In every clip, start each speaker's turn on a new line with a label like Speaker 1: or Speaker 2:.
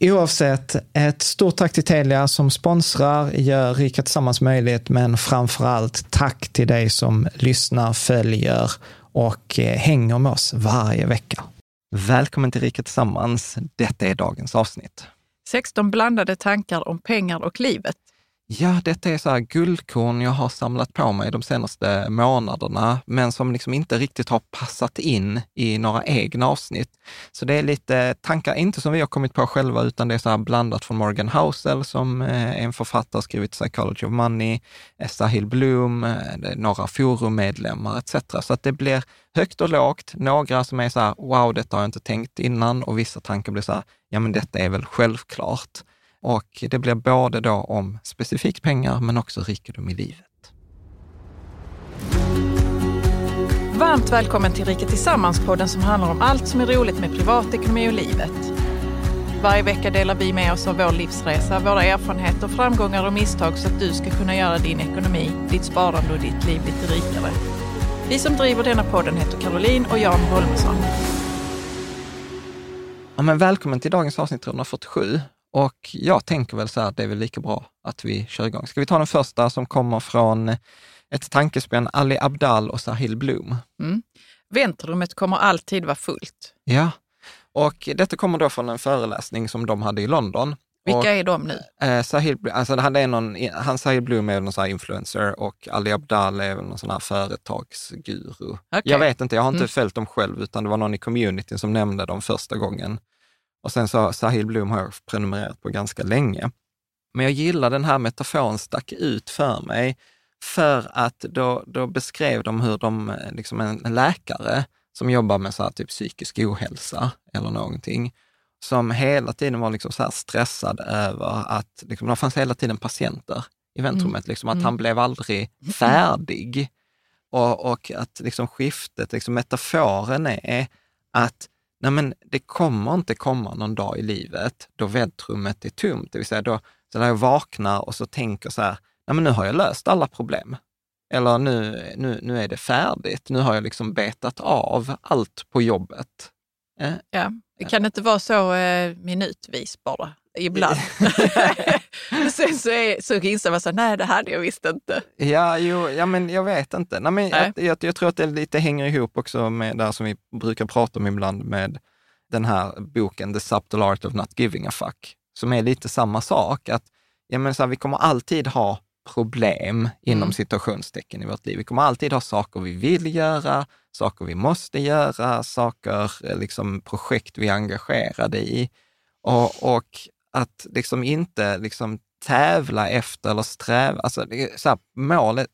Speaker 1: Oavsett, ett stort tack till Telia som sponsrar, gör Rika Tillsammans möjligt, men framför allt tack till dig som lyssnar, följer och eh, hänger med oss varje vecka. Välkommen till Rika Tillsammans. Detta är dagens avsnitt.
Speaker 2: 16 blandade tankar om pengar och livet.
Speaker 1: Ja, detta är så här guldkorn jag har samlat på mig de senaste månaderna, men som liksom inte riktigt har passat in i några egna avsnitt. Så det är lite tankar, inte som vi har kommit på själva, utan det är så här blandat från Morgan Housel som är en författare, skrivit Psychology of Money, Sahil Bloom, eh, några forummedlemmar etc. Så att det blir högt och lågt. Några som är så här, wow, detta har jag inte tänkt innan och vissa tankar blir så här, ja men detta är väl självklart. Och det blir både då om specifikt pengar, men också rikedom i livet.
Speaker 2: Varmt välkommen till Rika Tillsammans-podden som handlar om allt som är roligt med privatekonomi och livet. Varje vecka delar vi med oss av vår livsresa, våra erfarenheter, framgångar och misstag så att du ska kunna göra din ekonomi, ditt sparande och ditt liv lite rikare. Vi som driver denna podden heter Caroline och Jan Holmesson.
Speaker 1: Ja, men välkommen till dagens avsnitt 347. Och jag tänker väl så här, det är väl lika bra att vi kör igång. Ska vi ta den första som kommer från ett tankespänn, Ali Abdal och Sahil Bloom?
Speaker 2: Mm. Väntrummet kommer alltid vara fullt.
Speaker 1: Ja, och detta kommer då från en föreläsning som de hade i London.
Speaker 2: Vilka
Speaker 1: och,
Speaker 2: är de nu?
Speaker 1: Eh, Sahil, alltså han, är någon, han Sahil Bloom är någon sån influencer och Ali Abdal är någon sån här företagsguru. Okay. Jag vet inte, jag har inte mm. följt dem själv, utan det var någon i communityn som nämnde dem första gången. Och sen så Sahil Bloom har jag prenumererat på ganska länge. Men jag gillar den här metaforen stack ut för mig, för att då, då beskrev de hur de, liksom en, en läkare som jobbar med så här typ psykisk ohälsa eller någonting, som hela tiden var liksom så stressad över att liksom, det fanns hela tiden patienter i väntrummet, mm. liksom, att mm. han blev aldrig färdig. Och, och att liksom skiftet, liksom metaforen är att nej men det kommer inte komma någon dag i livet då väntrummet är tomt. Det vill säga då, så när jag vaknar och så tänker så här, nej men nu har jag löst alla problem. Eller nu, nu, nu är det färdigt. Nu har jag liksom betat av allt på jobbet. Eh,
Speaker 2: Ja. Det kan inte vara så eh, minutvis bara, ibland. Sen så, är, så inser man så nej det hade jag visst inte.
Speaker 1: Ja, jo, ja, men jag vet inte. Nej, men
Speaker 2: Nej.
Speaker 1: jag, jag, jag tror att det lite hänger ihop också med det här som vi brukar prata om ibland med den här boken The Subtle Art of Not Giving a Fuck, som är lite samma sak. Att ja, men så här, vi kommer alltid ha problem inom
Speaker 2: Mm.
Speaker 1: situationstecken i vårt liv. Vi kommer alltid ha saker vi vill göra, saker vi måste göra, saker, eh, liksom projekt vi är engagerade i. Och, och att liksom inte liksom tävla efter eller sträva, alltså det så här, målet,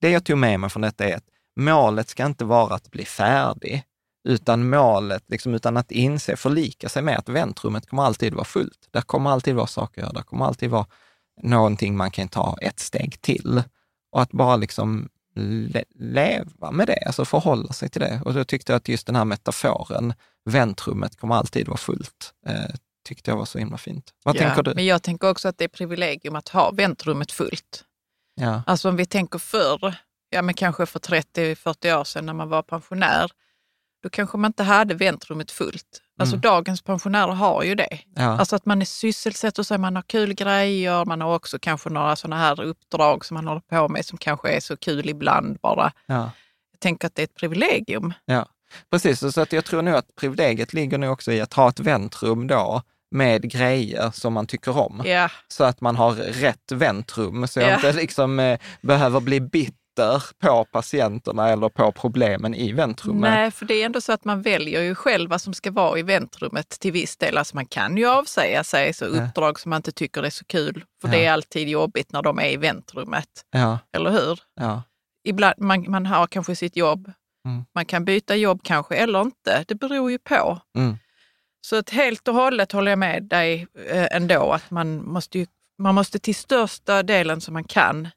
Speaker 1: det jag tog med mig från detta är att målet ska inte vara att bli färdig, utan målet, liksom, utan att inse, förlika sig med att väntrummet kommer alltid vara fullt. Där kommer alltid vara saker att göra, Där kommer alltid vara någonting man kan ta ett steg till. Och att bara liksom le- leva med det, alltså förhålla sig till det. Och då tyckte jag att just den här metaforen, väntrummet kommer alltid vara fullt, eh, tyckte jag var så himla fint. Vad
Speaker 2: Ja,
Speaker 1: tänker du?
Speaker 2: Men jag tänker också att det är privilegium att ha väntrummet fullt.
Speaker 1: Ja,
Speaker 2: Alltså om vi tänker förr, ja men kanske för 30-40 år sedan när man var pensionär, då kanske man inte hade väntrummet fullt. Alltså
Speaker 1: Mm.
Speaker 2: dagens pensionärer har ju det.
Speaker 1: ja,
Speaker 2: Alltså att man är sysselsatt och så man har kul grejer, man har också kanske några sådana här uppdrag som man håller på med som kanske är så kul ibland bara.
Speaker 1: ja.
Speaker 2: Jag tänker att det är ett privilegium.
Speaker 1: Ja, precis. Så att jag tror nog att privilegiet ligger nog också i att ha ett väntrum då med grejer som man tycker om.
Speaker 2: Ja,
Speaker 1: Så att man har rätt väntrum, så jag
Speaker 2: Ja.
Speaker 1: inte liksom eh, behöver bli bitter på patienterna eller på problemen i väntrummet.
Speaker 2: nej för det är ändå så att man väljer ju själv vad som ska vara i väntrummet till viss del. Alltså man kan ju avsäga sig så
Speaker 1: Ja.
Speaker 2: uppdrag som man inte tycker är så kul, för
Speaker 1: Ja.
Speaker 2: det är alltid jobbigt när de är i väntrummet,
Speaker 1: Ja,
Speaker 2: eller hur?
Speaker 1: ja,
Speaker 2: Ibland, man, man har kanske sitt jobb,
Speaker 1: Mm.
Speaker 2: man kan byta jobb kanske eller inte, det beror ju på.
Speaker 1: mm,
Speaker 2: Så att helt och hållet håller jag med dig eh, ändå att man måste, ju, man måste till största delen som man kan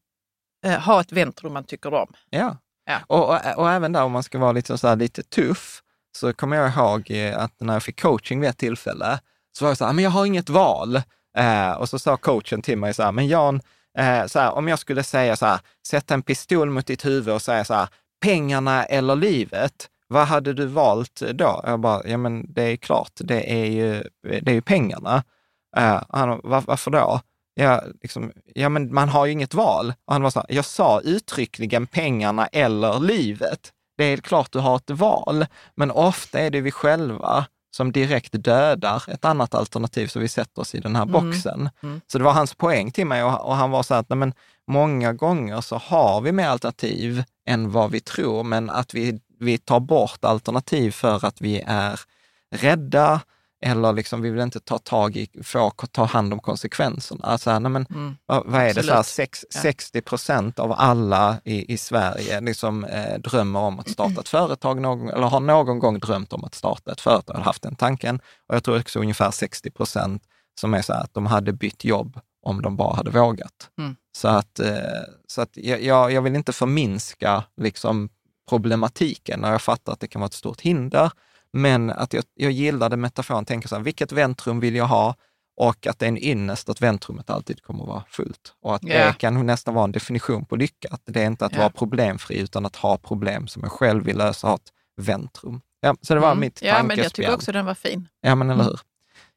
Speaker 2: eh, ha ett väntrum man tycker om.
Speaker 1: ja.
Speaker 2: Ja.
Speaker 1: Och, och, och även där om man ska vara lite, så lite tuff, så kommer jag ihåg eh, att när jag fick coaching vid ett tillfälle, så var jag så här, men jag har inget val. Eh, och så sa coachen till mig så här, men Jan, eh, så här, om jag skulle säga så här, sätta en pistol mot ditt huvud och säga så här, pengarna eller livet, vad hade du valt då? Jag bara, ja men det är klart, det är ju, det är ju pengarna. Eh, han, var, varför då? Ja, liksom, ja, men man har ju inget val. Och han var så här, jag sa uttryckligen pengarna eller livet. Det är klart du har ett val, men ofta är det vi själva som direkt dödar ett annat alternativ, så vi sätter oss i den här
Speaker 2: Mm.
Speaker 1: boxen.
Speaker 2: Mm.
Speaker 1: Så det var hans poäng till mig och, och han var så här att nej, men många gånger så har vi mer alternativ än vad vi tror, men att vi, vi tar bort alternativ för att vi är rädda eller liksom vi vill inte ta tag i, få ta hand om konsekvenserna. Alltså, nej, men,
Speaker 2: Mm.
Speaker 1: vad, vad är det, så här,
Speaker 2: Absolut.
Speaker 1: sex,
Speaker 2: Ja.
Speaker 1: 60 procent av alla i, i Sverige liksom, eh, drömmer om att starta ett företag, någon, eller har någon gång drömt om att starta ett företag, eller haft den tanken. Och jag tror också ungefär 60 procent som är så här att de hade bytt jobb om de bara hade vågat.
Speaker 2: Mm.
Speaker 1: Så att, eh, så att jag jag vill inte förminska liksom, problematiken och jag fattar att det kan vara ett stort hinder. Men att jag, jag gillade metaforen, tänker så här, vilket väntrum vill jag ha? Och att det är en ynnest att väntrummet alltid kommer att vara fullt. Och att
Speaker 2: Ja.
Speaker 1: det kan nästan vara en definition på lycka. Att det är inte att
Speaker 2: Ja.
Speaker 1: vara problemfri, utan att ha problem som jag själv vill lösa, ha ett väntrum. Ja, så det var
Speaker 2: Mm.
Speaker 1: mitt
Speaker 2: Ja, men jag tycker också den var fin.
Speaker 1: Ja, men eller
Speaker 2: Mm.
Speaker 1: hur.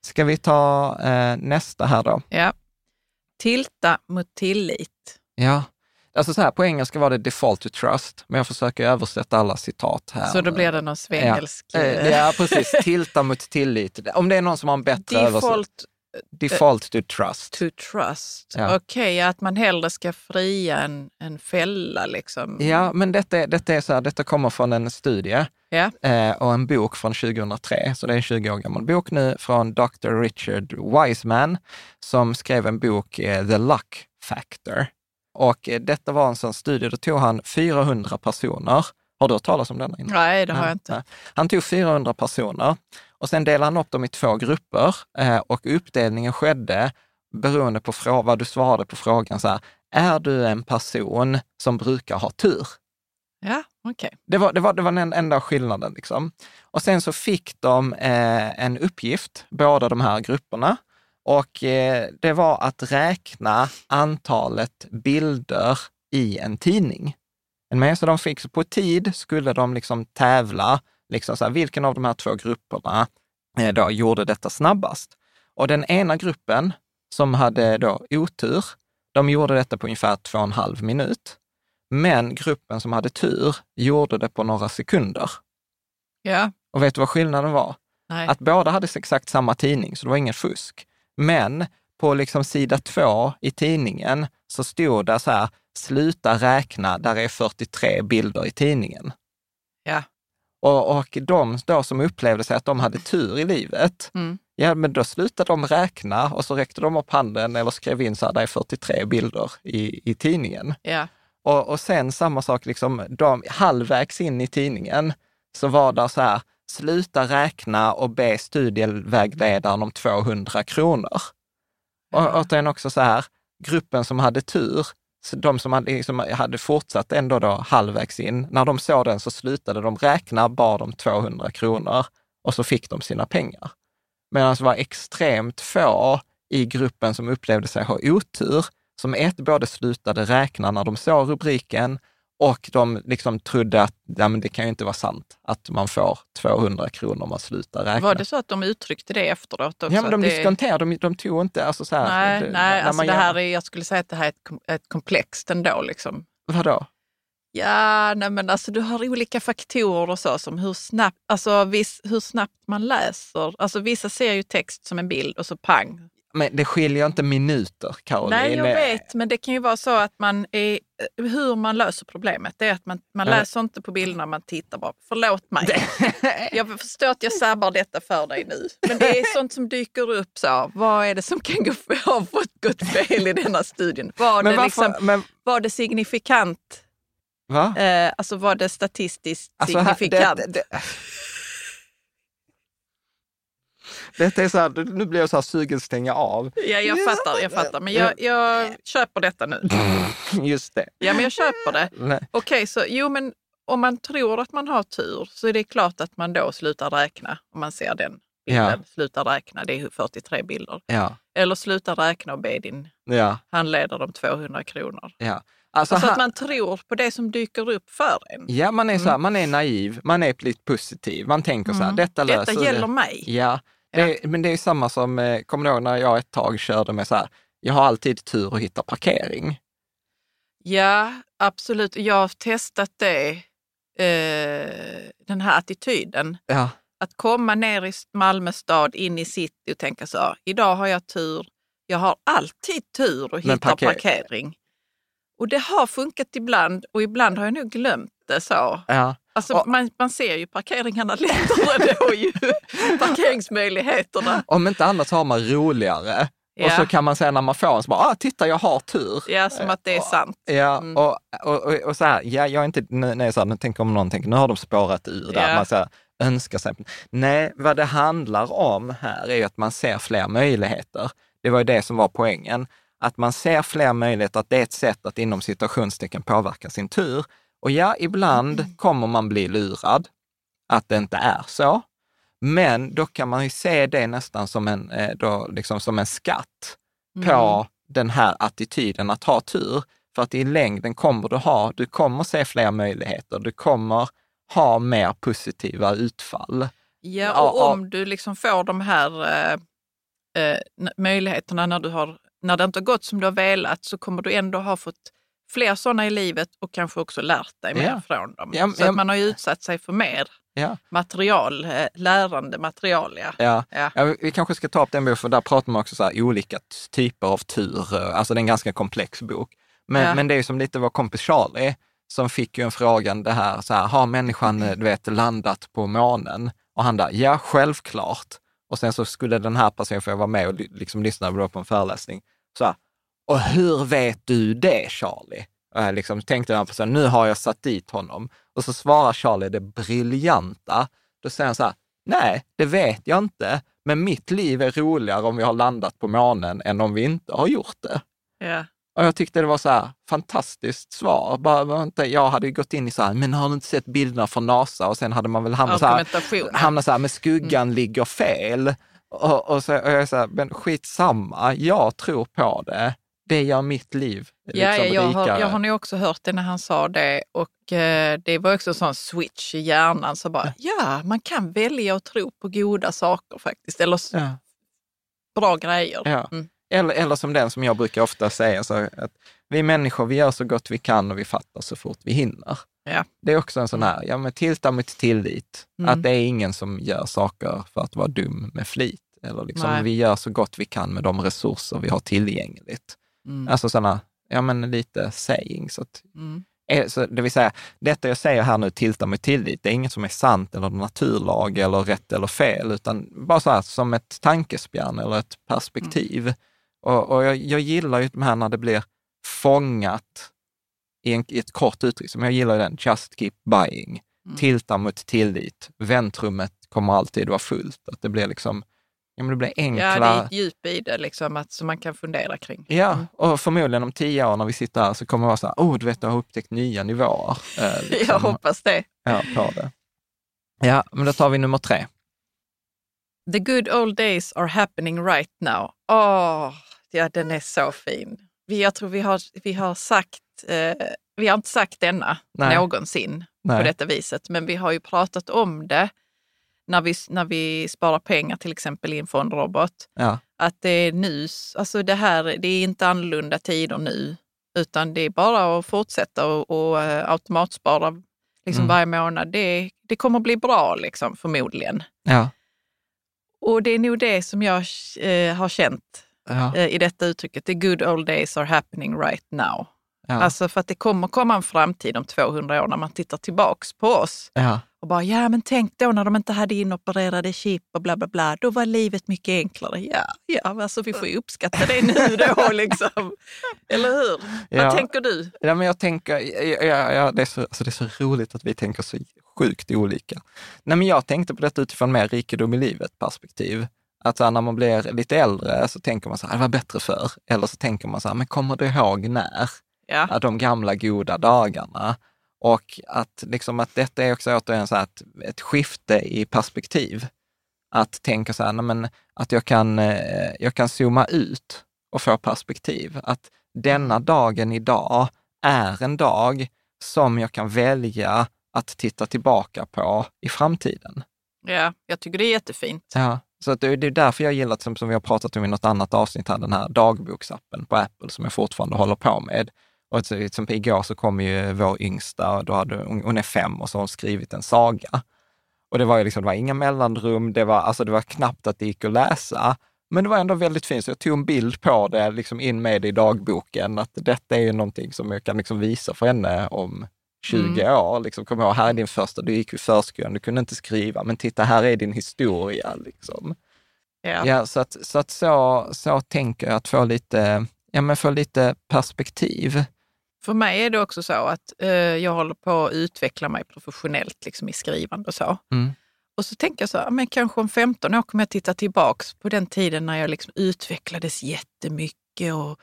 Speaker 1: Ska vi ta eh, nästa här då?
Speaker 2: Ja. Tilta mot tillit.
Speaker 1: Ja, alltså så här, på engelska var det default to trust, men jag försöker översätta alla citat här.
Speaker 2: Så då blir det någon svengelsk...
Speaker 1: Eh, Ja, precis. Tilta mot tillit. Om det är någon som har en bättre översättning.
Speaker 2: Default
Speaker 1: Default to trust.
Speaker 2: to trust.
Speaker 1: Ja.
Speaker 2: Okej, att man hellre ska fria än, än fälla liksom.
Speaker 1: Ja, men detta, detta är så här, detta kommer från en studie
Speaker 2: Ja.
Speaker 1: eh, och en bok från 2003, så det är en 20 år gammal bok nu, från Dr. Richard Wiseman, som skrev en bok, eh, The Luck Factor. Och eh, detta var en sån studie, då tog han 400 personer. Har du hört talas om denna? innan?
Speaker 2: Nej, det har jag inte.
Speaker 1: Han tog 400 personer och sen delade han upp dem i två grupper eh, och uppdelningen skedde beroende på vad du svarade på frågan. Så här, är du en person som brukar ha tur?
Speaker 2: Ja, okej.
Speaker 1: Det var, det var, det var den enda skillnaden. Liksom. Och sen så fick de eh, en uppgift, båda de här grupperna. Och eh, det var att räkna antalet bilder i en tidning. Så de fick, så på tid skulle de liksom tävla liksom så här, vilken av de här två grupperna eh, då gjorde detta snabbast? Och den ena gruppen som hade då otur, de gjorde detta på ungefär två och en halv minut. Men gruppen som hade tur gjorde det på några sekunder.
Speaker 2: Ja.
Speaker 1: Och vet du vad skillnaden var?
Speaker 2: Nej.
Speaker 1: Att båda hade exakt samma tidning, så det var ingen fusk. Men på liksom sida två i tidningen så stod det så här, sluta räkna, där är 43 bilder i tidningen.
Speaker 2: Ja.
Speaker 1: Och, och de då som upplevde sig att de hade tur i livet,
Speaker 2: Mm.
Speaker 1: ja men då slutade de räkna och så räckte de upp handen eller skrev in så här, där är 43 bilder i, i tidningen.
Speaker 2: Ja.
Speaker 1: Och, och sen samma sak, liksom, de, halvvägs in i tidningen så var det så här, sluta räkna och be studievägledaren om 200 kronor. Och, den också så här, gruppen som hade tur, de som hade, liksom, hade fortsatt ändå då halvvägs in, när de såg den så slutade de räkna, bad om 200 kronor och så fick de sina pengar. Medan det var extremt få i gruppen som upplevde sig ha otur, som ett både slutade räkna när de såg rubriken och de liksom trodde att ja, det kan ju inte vara sant att man får 200 kronor om man slutar räkna.
Speaker 2: Var det så att de uttryckte det efteråt också?
Speaker 1: ja, men de
Speaker 2: det...
Speaker 1: diskonterade, de, de tog inte, alltså så här.
Speaker 2: Nej,
Speaker 1: det-
Speaker 2: nej alltså det
Speaker 1: gör-
Speaker 2: här är, jag skulle säga att det här är ett, ett komplext ändå. Liksom.
Speaker 1: Vadå?
Speaker 2: Ja, nej men alltså du har olika faktorer och så som hur snabbt, alltså viss, hur snabbt man läser. Alltså vissa ser ju text som en bild och så pang.
Speaker 1: Men det skiljer inte minuter, Caroline.
Speaker 2: Nej, jag vet, men det kan ju vara så att man är, hur man löser problemet, det är att man, man läser inte på bilderna, man tittar bara. Förlåt mig. Jag förstår att jag sabbar detta för dig nu. Men det är sånt som dyker upp. så. Vad är det som kan gå, ha fått gått fel i denna studien? Var,
Speaker 1: Men
Speaker 2: det,
Speaker 1: varför,
Speaker 2: liksom,
Speaker 1: men
Speaker 2: var det signifikant?
Speaker 1: va?
Speaker 2: Eh, alltså var det statistiskt
Speaker 1: Alltså, här-
Speaker 2: signifikant?
Speaker 1: det, det, detta är så här, nu blir jag så här sugen att stänga av.
Speaker 2: Ja, jag fattar, jag fattar. Men jag, jag köper detta nu.
Speaker 1: Just det.
Speaker 2: Ja, men jag köper det. Okej, så jo, men om man tror att man har tur så är det klart att man då slutar räkna. Om man ser den bilden, slutar räkna, det är 43 bilder.
Speaker 1: Ja,
Speaker 2: Eller sluta räkna och be din
Speaker 1: ja,
Speaker 2: handledare om 200 kronor.
Speaker 1: ja. Alltså,
Speaker 2: Alltså att man tror på det som dyker upp för en.
Speaker 1: Ja, man är, så här, man är naiv, man är lite positiv. Man tänker så här,
Speaker 2: Mm.
Speaker 1: detta löser
Speaker 2: Detta gäller mig.
Speaker 1: Ja, det men det är samma som, eh, kommer du ihåg när jag ett tag körde med så här, jag har alltid tur att hitta parkering.
Speaker 2: Ja, absolut. Jag har testat det, eh, den här attityden.
Speaker 1: Ja,
Speaker 2: Att komma ner i Malmö stad, in i city och tänka så här, idag har jag tur. Jag har alltid tur att
Speaker 1: Men
Speaker 2: hitta
Speaker 1: parker-
Speaker 2: parkering. Och det har funkat ibland och ibland har jag nog glömt det så.
Speaker 1: ja.
Speaker 2: Alltså,
Speaker 1: Och-
Speaker 2: man, man ser ju parkeringarna lättare då, ju. parkeringsmöjligheterna.
Speaker 1: Om inte annat så har man roligare. Och
Speaker 2: Ja.
Speaker 1: så kan man säga när man får en så bara, ah, titta jag har tur.
Speaker 2: Ja, som att det är sant.
Speaker 1: Ja,
Speaker 2: Mm.
Speaker 1: och, och, och, och så här, ja, jag är inte, nu, nej, så här, nu tänker om någon tänker, nu har de spårat ur där,
Speaker 2: Ja.
Speaker 1: man så här, önskar sig. Nej, vad det handlar om här är ju att man ser fler möjligheter. Det var ju det som var poängen, att man ser fler möjligheter, att det är ett sätt att inom situationstecken påverka sin tur. Och ja, ibland
Speaker 2: Mm.
Speaker 1: kommer man bli lurad, att det inte är så. Men då kan man ju se det nästan som en, eh, då, liksom som en skatt på
Speaker 2: Mm.
Speaker 1: den här attityden att ha tur. För att i längden kommer du ha, du kommer se fler möjligheter, du kommer ha mer positiva utfall.
Speaker 2: Ja, och
Speaker 1: ja.
Speaker 2: om du liksom får de här eh, eh, möjligheterna när, du har, när det inte har gått som du har velat så kommer du ändå ha fått fler sådana i livet och kanske också lärt dig mer
Speaker 1: Ja.
Speaker 2: från dem.
Speaker 1: Ja,
Speaker 2: så
Speaker 1: ja.
Speaker 2: att man har ju utsatt sig för mer material, eh, lärande material. Ja.
Speaker 1: vi- kanske ska ta upp den boken, för där pratar man också så här olika typer av tur. eh, Alltså det är en ganska komplex bok. Men, men det är ju som lite vår kompis Charlie, som fick ju en frågan det här, så här, har människan eh, du vet, landat på månen? Och han där, ja självklart. Och sen så skulle den här personen få vara med och liksom lyssna på en föreläsning. Så här, och hur vet du det Charlie? Och jag liksom tänkte den här personen, nu har jag satt dit honom. Och så svarar Charlie det briljanta. Då säger han så här, nej, det vet jag inte, men mitt liv är roligare om vi har landat på månen än om vi inte har gjort det.
Speaker 2: Ja.
Speaker 1: Och jag tyckte det var så här fantastiskt svar. Bara, inte, jag hade gått in i så här, men har du inte sett bilderna från NASA? Och sen hade man väl hamnat så här, hamnat så här, men skuggan ligger fel. Och, och, så, och jag är så här, men skitsamma, jag tror på det. Det gör mitt liv liksom
Speaker 2: Ja, ja, jag, har,
Speaker 1: rikare.
Speaker 2: jag har nog också hört det när han sa det och eh, det var också en sån switch i hjärnan. Så bara, ja, man kan välja att tro på goda saker faktiskt, eller
Speaker 1: ja.
Speaker 2: bra grejer.
Speaker 1: Ja.
Speaker 2: Mm.
Speaker 1: Eller, eller som den som jag brukar ofta säga, så att vi människor, vi gör så gott vi kan och vi fattar så fort vi hinner.
Speaker 2: Ja.
Speaker 1: Det är också en sån här, ja men tillta med tillit,
Speaker 2: Mm.
Speaker 1: att det är ingen som gör saker för att vara dum med flit. Eller liksom,
Speaker 2: Nej.
Speaker 1: vi gör så gott vi kan med de resurser vi har tillgängligt.
Speaker 2: Mm.
Speaker 1: Alltså sådana, ja men lite sayings. Att,
Speaker 2: Mm.
Speaker 1: eh, så det vill säga, detta jag säger här nu, tilta med tillit, det är inget som är sant eller naturlag eller rätt eller fel, utan bara så här som ett tankespjärn eller ett perspektiv. Och, och jag, jag gillar ju de här när det blir fångat i, en, i ett kort uttryck, som jag gillar den, just keep buying.
Speaker 2: Mm.
Speaker 1: Tilta mot tillit. Väntrummet kommer alltid vara fullt. Att det blir liksom, ja men det blir enkla...
Speaker 2: Ja, det är ett djup i det liksom, att, som man kan fundera kring.
Speaker 1: Ja,
Speaker 2: Mm.
Speaker 1: och förmodligen om tio år när vi sitter här så kommer det vara så här, oh du vet, jag har upptäckt nya nivåer. Eh, liksom,
Speaker 2: Jag hoppas det.
Speaker 1: ja, på det. Ja, men då tar vi nummer tre.
Speaker 2: The good old days are happening right now. Åh, ja den är så fin. Vi, jag tror vi har, vi har sagt, eh, vi har inte sagt denna
Speaker 1: Nej.
Speaker 2: någonsin på
Speaker 1: Nej.
Speaker 2: detta viset, men vi har ju pratat om det när vi, när vi sparar pengar till exempel i en fondrobot.
Speaker 1: Ja,
Speaker 2: Att det är nu, alltså det här, det är inte annorlunda tider nu, utan det är bara att fortsätta och, och eh, automatspara liksom
Speaker 1: Mm.
Speaker 2: varje månad. Det, det kommer bli bra liksom, förmodligen.
Speaker 1: ja,
Speaker 2: Och det är nog det som jag eh, har känt
Speaker 1: ja,
Speaker 2: eh, i detta uttrycket. The good old days are happening right now.
Speaker 1: ja,
Speaker 2: Alltså för att det kommer komma en framtid om 200 år när man tittar tillbaks på oss
Speaker 1: ja,
Speaker 2: och bara, ja men tänk då när de inte hade inopererade chip och bla bla bla, då var livet mycket enklare. Ja, ja alltså vi får ju uppskatta det nu då liksom. Eller hur?
Speaker 1: Ja.
Speaker 2: Vad tänker du?
Speaker 1: ja, men jag tänker, ja, ja, det, är så, alltså det är så roligt att vi tänker så sjukt olika. Nej, men jag tänkte på detta utifrån mer rikedom i livet perspektiv. Att så här, när man blir lite äldre så tänker man så här, det var bättre förr. Eller så tänker man så här, men kommer du ihåg när?
Speaker 2: Ja,
Speaker 1: de gamla goda dagarna. Och att, liksom, att detta är också återigen så här ett, skifte i perspektiv. Att tänka så här, nej, men, att jag kan, eh, jag kan zooma ut och få perspektiv. Att denna dagen idag är en dag som jag kan välja att titta tillbaka på i framtiden.
Speaker 2: ja, jag tycker det är jättefint.
Speaker 1: Ja, så att det det är därför jag gillar, som, som vi har pratat om i något annat avsnitt här, den här dagboksappen på Apple som jag fortfarande håller på med. Och exempel igår så kom ju vår yngsta, och då hade, hon är fem och så har hon skrivit en saga. Och det var ju liksom, det var inga mellanrum, det var, alltså det var knappt att det gick att läsa. Men det var ändå väldigt fint, så jag tog en bild på det, liksom in med det i dagboken, att detta är ju någonting som jag kan liksom visa för henne om 20 år. Liksom, kom ihåg, här är din första, du gick i förskolan, du kunde inte skriva, men titta, här är din historia. Liksom.
Speaker 2: Ja.
Speaker 1: Ja, så att, så, att så, så tänker jag att få lite, ja, men få lite perspektiv.
Speaker 2: För mig är det också så att eh, jag håller på att utveckla mig professionellt liksom, i skrivande och så.
Speaker 1: Mm.
Speaker 2: Och så tänker jag så här, men kanske om 15 år kommer jag titta tillbaks på den tiden när jag liksom utvecklades jättemycket och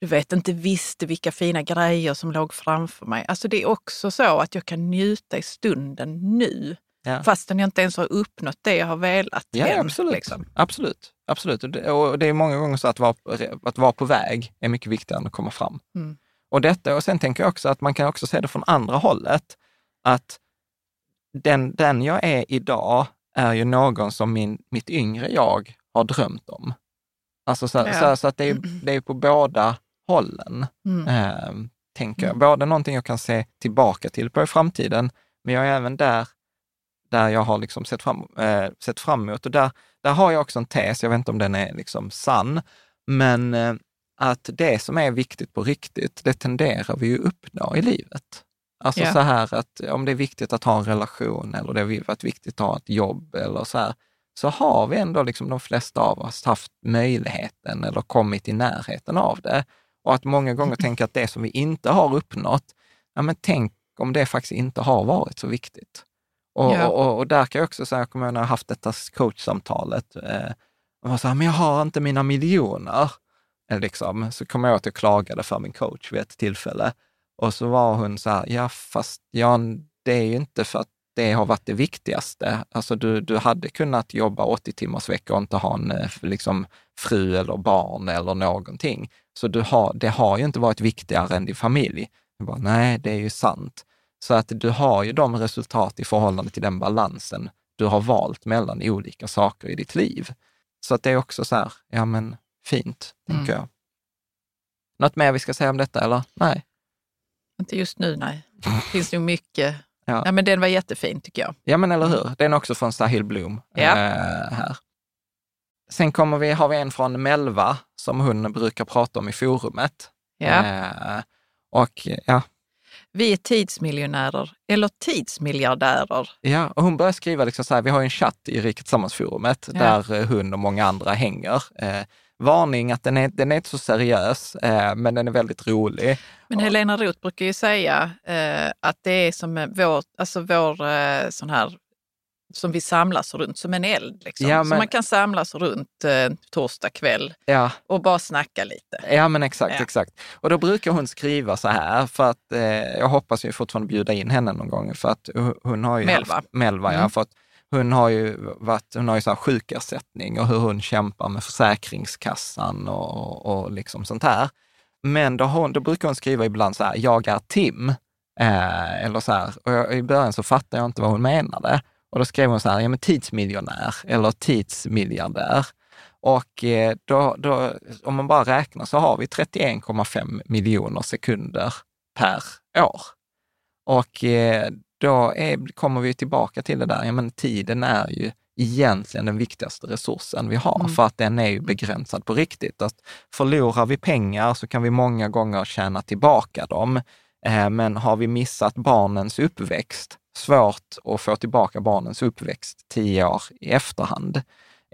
Speaker 2: du vet, inte visste vilka fina grejer som låg framför mig. Alltså det är också så att jag kan njuta i stunden nu,
Speaker 1: Ja.
Speaker 2: fastän jag inte ens har uppnått det jag har velat
Speaker 1: Ja,
Speaker 2: än,
Speaker 1: absolut.
Speaker 2: liksom.
Speaker 1: absolut. absolut. Och det, och det är många gånger så att vara, att vara på väg är mycket viktigare än att komma fram.
Speaker 2: Mm.
Speaker 1: Och, detta, och sen tänker jag också att man kan också se det från andra hållet. Att den, den jag är idag är ju någon som min, mitt yngre jag har drömt om. Alltså så,
Speaker 2: Ja.
Speaker 1: så, så att det är, det är på båda hållen.
Speaker 2: Mm.
Speaker 1: eh, tänker jag. Både någonting jag kan se tillbaka till på i framtiden, men jag är även där, där jag har liksom sett, fram, eh, sett fram emot. Och där, där har jag också en tes, jag vet inte om den är liksom sann, men eh, att det som är viktigt på riktigt, det tenderar vi ju uppnå i livet. Alltså
Speaker 2: Ja.
Speaker 1: så här att om det är viktigt att ha en relation eller det är varit viktigt att ha ett jobb eller så här, så har vi ändå liksom de flesta av oss haft möjligheten eller kommit i närheten av det. Och att många gånger tänka att det som vi inte har uppnått, ja men tänk om det faktiskt inte har varit så viktigt. Och, och, och, och där kan jag också säga, jag kommer ihåg när jag haft detta coachsamtalet, eh, och var så här, men jag har inte mina miljoner. Eh, liksom. Så kom jag ihåg att jag klagade för min coach vid ett tillfälle. Och så var hon så här, ja fast Jan, det är ju inte för att det har varit det viktigaste. Alltså du, du hade kunnat jobba 80 timmars vecka och inte ha en eh, liksom, fru eller barn eller någonting. Så du har, det har ju inte varit viktigare än din familj. Jag bara, Nej, det är ju sant. Så att du har ju de resultat i förhållande till den balansen du har valt mellan olika saker i ditt liv. Så att det är också så här, ja men fint, mm. tänker jag. Något mer vi ska säga om detta eller? Nej?
Speaker 2: Inte just nu, nej. Det finns nog mycket. Ja. ja. men den var jättefin tycker jag.
Speaker 1: Ja, men eller hur. Den är också från Sahil Bloom. Ja. Äh, här. Sen kommer vi, har vi en från Melva som hon brukar prata om i forumet. Ja. Äh, och ja,
Speaker 2: vi är tidsmiljonärer eller tidsmiljardärer.
Speaker 1: Ja, och hon börjar skriva liksom så här, vi har en chatt i Riket Sammansforumet ja. där eh, hon och många andra hänger. Eh, varning att den är, den är inte så seriös, eh, men den är väldigt rolig.
Speaker 2: Men Helena Roth brukar ju säga eh, att det är som vår, alltså vår eh, sån här som vi samlas runt, som en eld. Liksom. Ja, men... Så man kan samlas runt eh, torsdag kväll ja. och bara snacka lite.
Speaker 1: Ja, men exakt, ja. exakt. Och då brukar hon skriva så här, för att eh, jag hoppas ju fortfarande bjuda in henne någon gång, för att hon har ju
Speaker 2: Melva.
Speaker 1: Haft, Melva, mm. ja, för att hon har ju varit, hon har ju så här sjukersättning och hur hon kämpar med Försäkringskassan och, och liksom sånt här. Men då, hon, då brukar hon skriva ibland så här, jag är Tim. Eh, eller så här, och jag, i början så fattade jag inte vad hon menade. Och då skrev hon så här, ja men tidsmiljonär eller tidsmiljardär. Och eh, då, då, om man bara räknar så har vi 31,5 miljoner sekunder per år. Och eh, då är, kommer vi tillbaka till det där, ja men tiden är ju egentligen den viktigaste resursen vi har, mm. för att den är ju begränsad på riktigt. Att förlorar vi pengar så kan vi många gånger tjäna tillbaka dem. Eh, men har vi missat barnens uppväxt svårt att få tillbaka barnens uppväxt tio år i efterhand.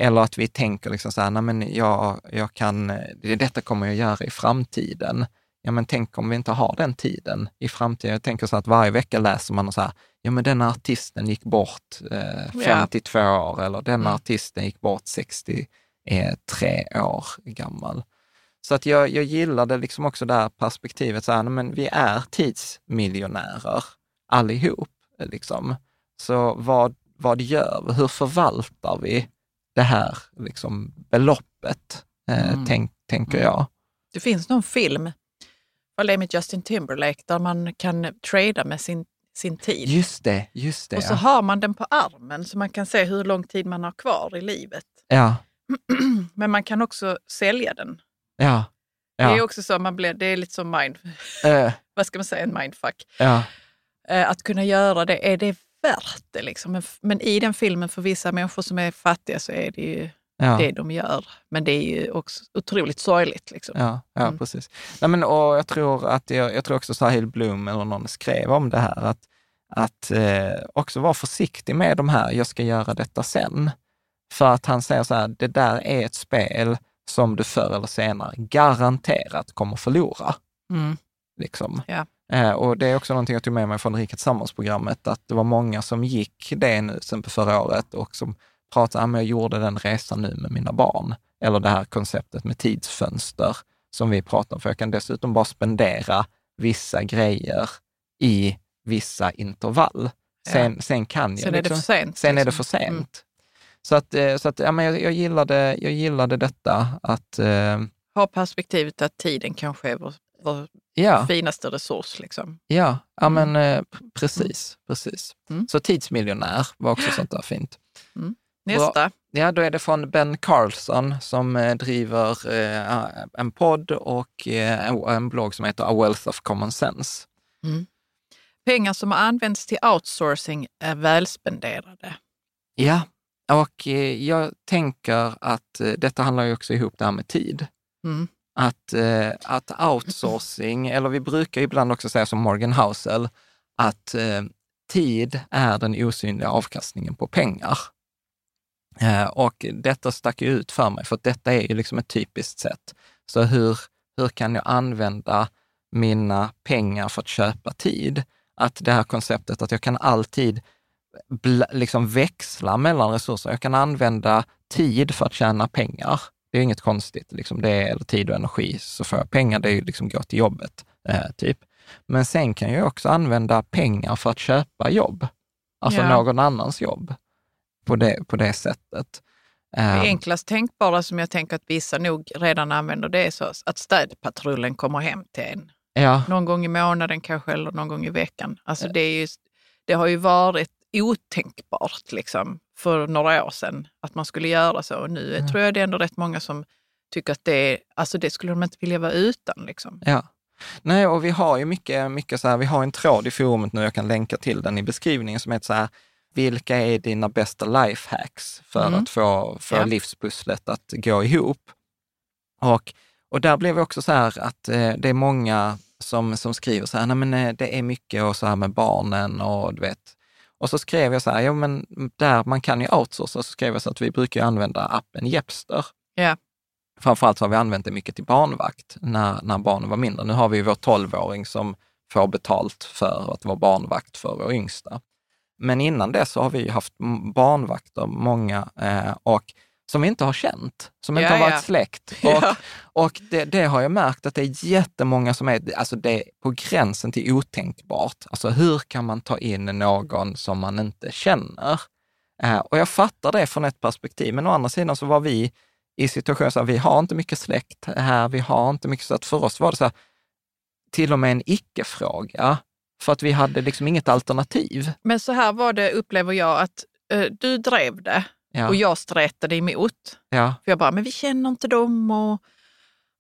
Speaker 1: Eller att vi tänker liksom så här, nej men jag, jag kan, detta kommer jag göra i framtiden. Ja men tänk om vi inte har den tiden i framtiden. Jag tänker så att varje vecka läser man och så här, ja men den artisten gick bort eh, 52 ja. år eller den mm. artisten gick bort 63 år gammal. Så att jag, jag gillade liksom också det här perspektivet, så här, men vi är tidsmiljonärer allihop. Liksom. Så vad, vad gör vi? Hur förvaltar vi det här liksom, beloppet, eh, mm. tänk, tänker mm. jag.
Speaker 2: Det finns någon film, är med Justin Timberlake, där man kan trada med sin, sin tid.
Speaker 1: Just det, just det.
Speaker 2: Och så ja. har man den på armen så man kan se hur lång tid man har kvar i livet.
Speaker 1: Ja.
Speaker 2: Men man kan också sälja den.
Speaker 1: Ja. ja.
Speaker 2: Det är också så, man blir, det är lite som mind... Äh. vad ska man säga, en mindfuck.
Speaker 1: Ja.
Speaker 2: Eh, att kunna göra det, är det värt det? Liksom? Men i den filmen, för vissa människor som är fattiga, så är det ju ja. det de gör. Men det är ju också otroligt sorgligt. Liksom.
Speaker 1: Ja, ja mm. precis. Nej, men, och jag, tror att jag, jag tror också Sahil Bloom eller någon skrev om det här, att, att eh, också vara försiktig med de här, jag ska göra detta sen. För att han säger så här, det där är ett spel som du förr eller senare garanterat kommer förlora.
Speaker 2: Mm.
Speaker 1: Liksom.
Speaker 2: Ja.
Speaker 1: Eh, och det är också någonting jag tog med mig från Riket Tillsammans-programmet, att det var många som gick det nu sen på förra året och som pratade om, jag gjorde den resan nu med mina barn. Eller det här konceptet med tidsfönster som vi pratar om, för jag kan dessutom bara spendera vissa grejer i vissa intervall. Sen, ja. sen kan jag...
Speaker 2: Sen liksom, är det liksom- för sent.
Speaker 1: Sen liksom. är det för sent. Mm. Så att, eh, så att ja, men jag, jag, gillade, jag gillade detta att... Eh,
Speaker 2: ha perspektivet att tiden kanske är vår, vår ja. finaste resurs. Liksom.
Speaker 1: Ja, ja mm. men eh, precis. precis. Mm. Så tidsmiljonär var också sånt där fint.
Speaker 2: Mm. Nästa.
Speaker 1: Ja, då är det från Ben Carlson som eh, driver eh, en podd och eh, en blogg som heter A Wealth of Common Sense.
Speaker 2: Mm. Pengar som har använts till outsourcing är välspenderade.
Speaker 1: Ja, och eh, jag tänker att detta handlar ju också ihop det här med tid.
Speaker 2: Mm
Speaker 1: att, att outsourcing, eller vi brukar ibland också säga som Morgan Housel, att tid är den osynliga avkastningen på pengar. Eh, och detta stack ut för mig, för detta är ju liksom ett typiskt sätt. Så hur, hur kan jag använda mina pengar för att köpa tid? Att det här konceptet att jag kan alltid liksom växla mellan resurser. Jag kan använda tid för att tjäna pengar det är inget konstigt. Liksom det är tid och energi, så får jag pengar, det är ju liksom gå till jobbet. Eh, typ. Men sen kan jag också använda pengar för att köpa jobb, alltså ja. någon annans jobb på det, på det sättet.
Speaker 2: Det
Speaker 1: Eh,
Speaker 2: enklast tänkbara som jag tänker att vissa nog redan använder det är så att städpatrullen kommer hem till en.
Speaker 1: ja,
Speaker 2: Någon gång i månaden kanske eller någon gång i veckan. Alltså det, är ju, det har ju varit otänkbart liksom, för några år sedan att man skulle göra så. Och nu tror jag det är ändå rätt många som tycker att det, alltså det skulle de inte vilja vara utan. Liksom.
Speaker 1: Ja. Nej, och vi har ju mycket, mycket så här, vi har en tråd i forumet nu, jag kan länka till den i beskrivningen, som heter så här, vilka är dina bästa lifehacks för
Speaker 2: Mm.
Speaker 1: att få för
Speaker 2: Ja.
Speaker 1: livspusslet att gå ihop? Och, och där blev det också så här att eh, det är många som, som skriver så här, nej men eh, det är mycket och så här med barnen och du vet. Och så skrev jag så här, ja men där man kan ju outsourca, så skrev jag så att vi brukar ju använda appen Jepster.
Speaker 2: Ja.
Speaker 1: Framförallt så har vi använt det mycket till barnvakt när, när barnen var mindre. Nu har vi ju vår 12-åring som får betalt för att vara barnvakt för vår yngsta. Men innan det så har vi haft barnvakter, många, eh, och som vi inte har känt, som inte
Speaker 2: Ja,
Speaker 1: har varit
Speaker 2: ja.
Speaker 1: släkt. Och,
Speaker 2: Ja.
Speaker 1: och det, det har jag märkt att det är jättemånga som är, alltså det är på gränsen till otänkbart. Alltså hur kan man ta in någon som man inte känner? Eh, och jag fattar det från ett perspektiv, men å andra sidan så var vi i situationen så här, vi har inte mycket släkt här, vi har inte mycket, så att för oss var det så här, till och med en icke-fråga, för att vi hade liksom inget alternativ.
Speaker 2: Men så här var det, upplever jag, att eh, du drev det
Speaker 1: Ja,
Speaker 2: och jag stretade emot.
Speaker 1: ja,
Speaker 2: För jag bara, men vi känner inte dem och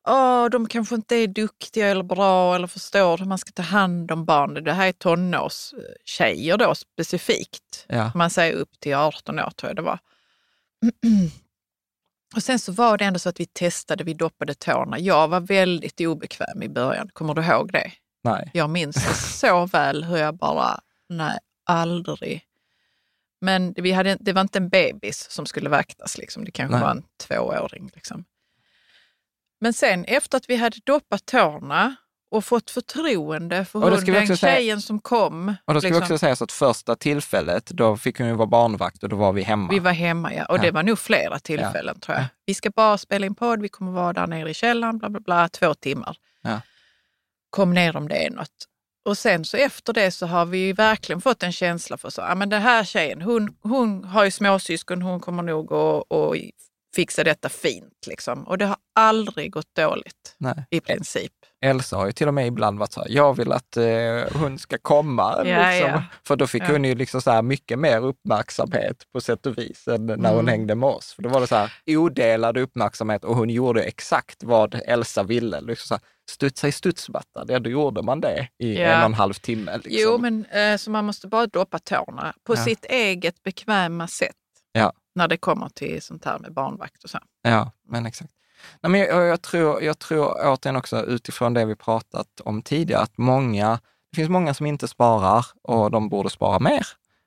Speaker 2: åh, de kanske inte är duktiga eller bra eller förstår hur man ska ta hand om barn. Det här är tonårstjejer då specifikt.
Speaker 1: ja,
Speaker 2: Man säger upp till 18 år tror jag det var. Och sen så var det ändå så att vi testade, vi doppade tårna. Jag var väldigt obekväm i början. Kommer du ihåg det?
Speaker 1: Nej,
Speaker 2: Jag minns så väl hur jag bara, nej, aldrig. Men vi hade, det var inte en bebis som skulle vaktas, liksom. det kanske
Speaker 1: Nej.
Speaker 2: var en tvååring. Liksom. Men sen efter att vi hade doppat tårna och fått förtroende för hon,
Speaker 1: vi
Speaker 2: den
Speaker 1: säga-
Speaker 2: tjejen som kom.
Speaker 1: Och då ska
Speaker 2: liksom,
Speaker 1: vi också säga så att första tillfället, då fick hon ju vara barnvakt och då var vi hemma.
Speaker 2: vi var hemma, ja. Och
Speaker 1: Ja.
Speaker 2: det var nog flera tillfällen tror jag. Vi ska bara spela in podd, vi kommer vara där nere i källaren, bla bla bla, två timmar.
Speaker 1: Ja.
Speaker 2: Kom ner om det är något. Och sen så efter det så har vi ju verkligen fått en känsla för så, ja men den här tjejen, hon, hon har ju småsyskon, hon kommer nog att, att fixa detta fint liksom. Och det har aldrig gått dåligt
Speaker 1: Nej.
Speaker 2: i princip.
Speaker 1: Elsa har ju till och med ibland varit så här, jag vill att eh, hon ska komma.
Speaker 2: Ja,
Speaker 1: liksom.
Speaker 2: ja.
Speaker 1: För då fick
Speaker 2: Ja.
Speaker 1: hon ju liksom så här mycket mer uppmärksamhet på sätt och vis än när hon
Speaker 2: Mm.
Speaker 1: hängde med oss. För då var det så här odelad uppmärksamhet och hon gjorde exakt vad Elsa ville. Liksom så här, studsa i studsmatta, då gjorde man det i
Speaker 2: Ja.
Speaker 1: en och en halv timme. Liksom.
Speaker 2: Jo, men eh, så man måste bara doppa tårna på
Speaker 1: Ja.
Speaker 2: sitt eget bekväma sätt.
Speaker 1: Ja.
Speaker 2: När det kommer till sånt här med barnvakt och så.
Speaker 1: Ja, men exakt. Nej, men jag, jag, tror, jag tror återigen också utifrån det vi pratat om tidigare, att många, det finns många som inte sparar och de borde spara mer.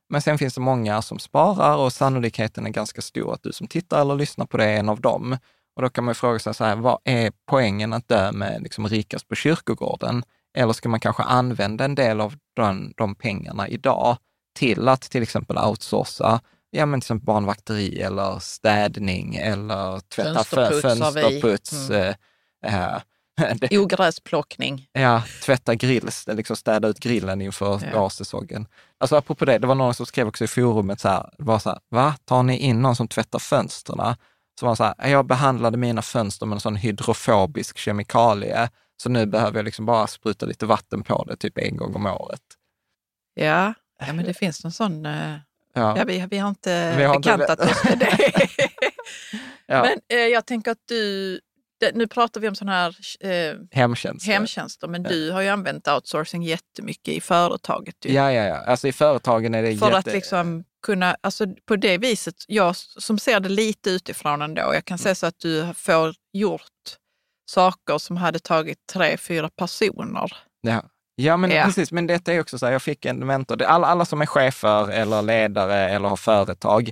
Speaker 1: Men sen finns det många som sparar och sannolikheten är ganska stor att du som tittar eller lyssnar på det är en av dem. Och då kan man ju fråga sig så här, vad är poängen att dö med liksom rikast på kyrkogården? Eller ska man kanske använda en del av de, de pengarna idag till att till exempel outsourca ja, men till exempel barnvakteri eller städning eller tvätta fö-
Speaker 2: Fönsterputs
Speaker 1: fönsterputs.
Speaker 2: Mm.
Speaker 1: eh, det,
Speaker 2: Ogräsplockning.
Speaker 1: ja, tvätta grills, liksom städa ut grillen inför
Speaker 2: Ja.
Speaker 1: vårsäsongen. Alltså apropå det, det var någon som skrev också i forumet så här, var så här, va, tar ni in någon som tvättar fönsterna? Så var så här, jag behandlade mina fönster med en sån hydrofobisk kemikalie, så nu behöver jag liksom bara spruta lite vatten på det typ en gång om året.
Speaker 2: Ja, ja men det finns någon sån... eh,
Speaker 1: Ja.
Speaker 2: Ja, vi, vi har inte
Speaker 1: Vi har inte-
Speaker 2: bekantat oss med det.
Speaker 1: Ja.
Speaker 2: Men eh, jag tänker att du... Det, nu pratar vi om sån här eh,
Speaker 1: Hemtjänst.
Speaker 2: hemtjänster, men
Speaker 1: Ja.
Speaker 2: du har ju använt outsourcing jättemycket i företaget. ju.
Speaker 1: Ja, ja, ja. Alltså i företagen är det
Speaker 2: För
Speaker 1: jätte...
Speaker 2: att liksom kunna, alltså på det viset, jag som ser det lite utifrån ändå, jag kan säga så att du får gjort saker som hade tagit tre, fyra personer.
Speaker 1: Ja, ja men
Speaker 2: Ja.
Speaker 1: precis. Men detta är också så här, jag fick en mentor. Alla, alla som är chefer eller ledare eller har företag.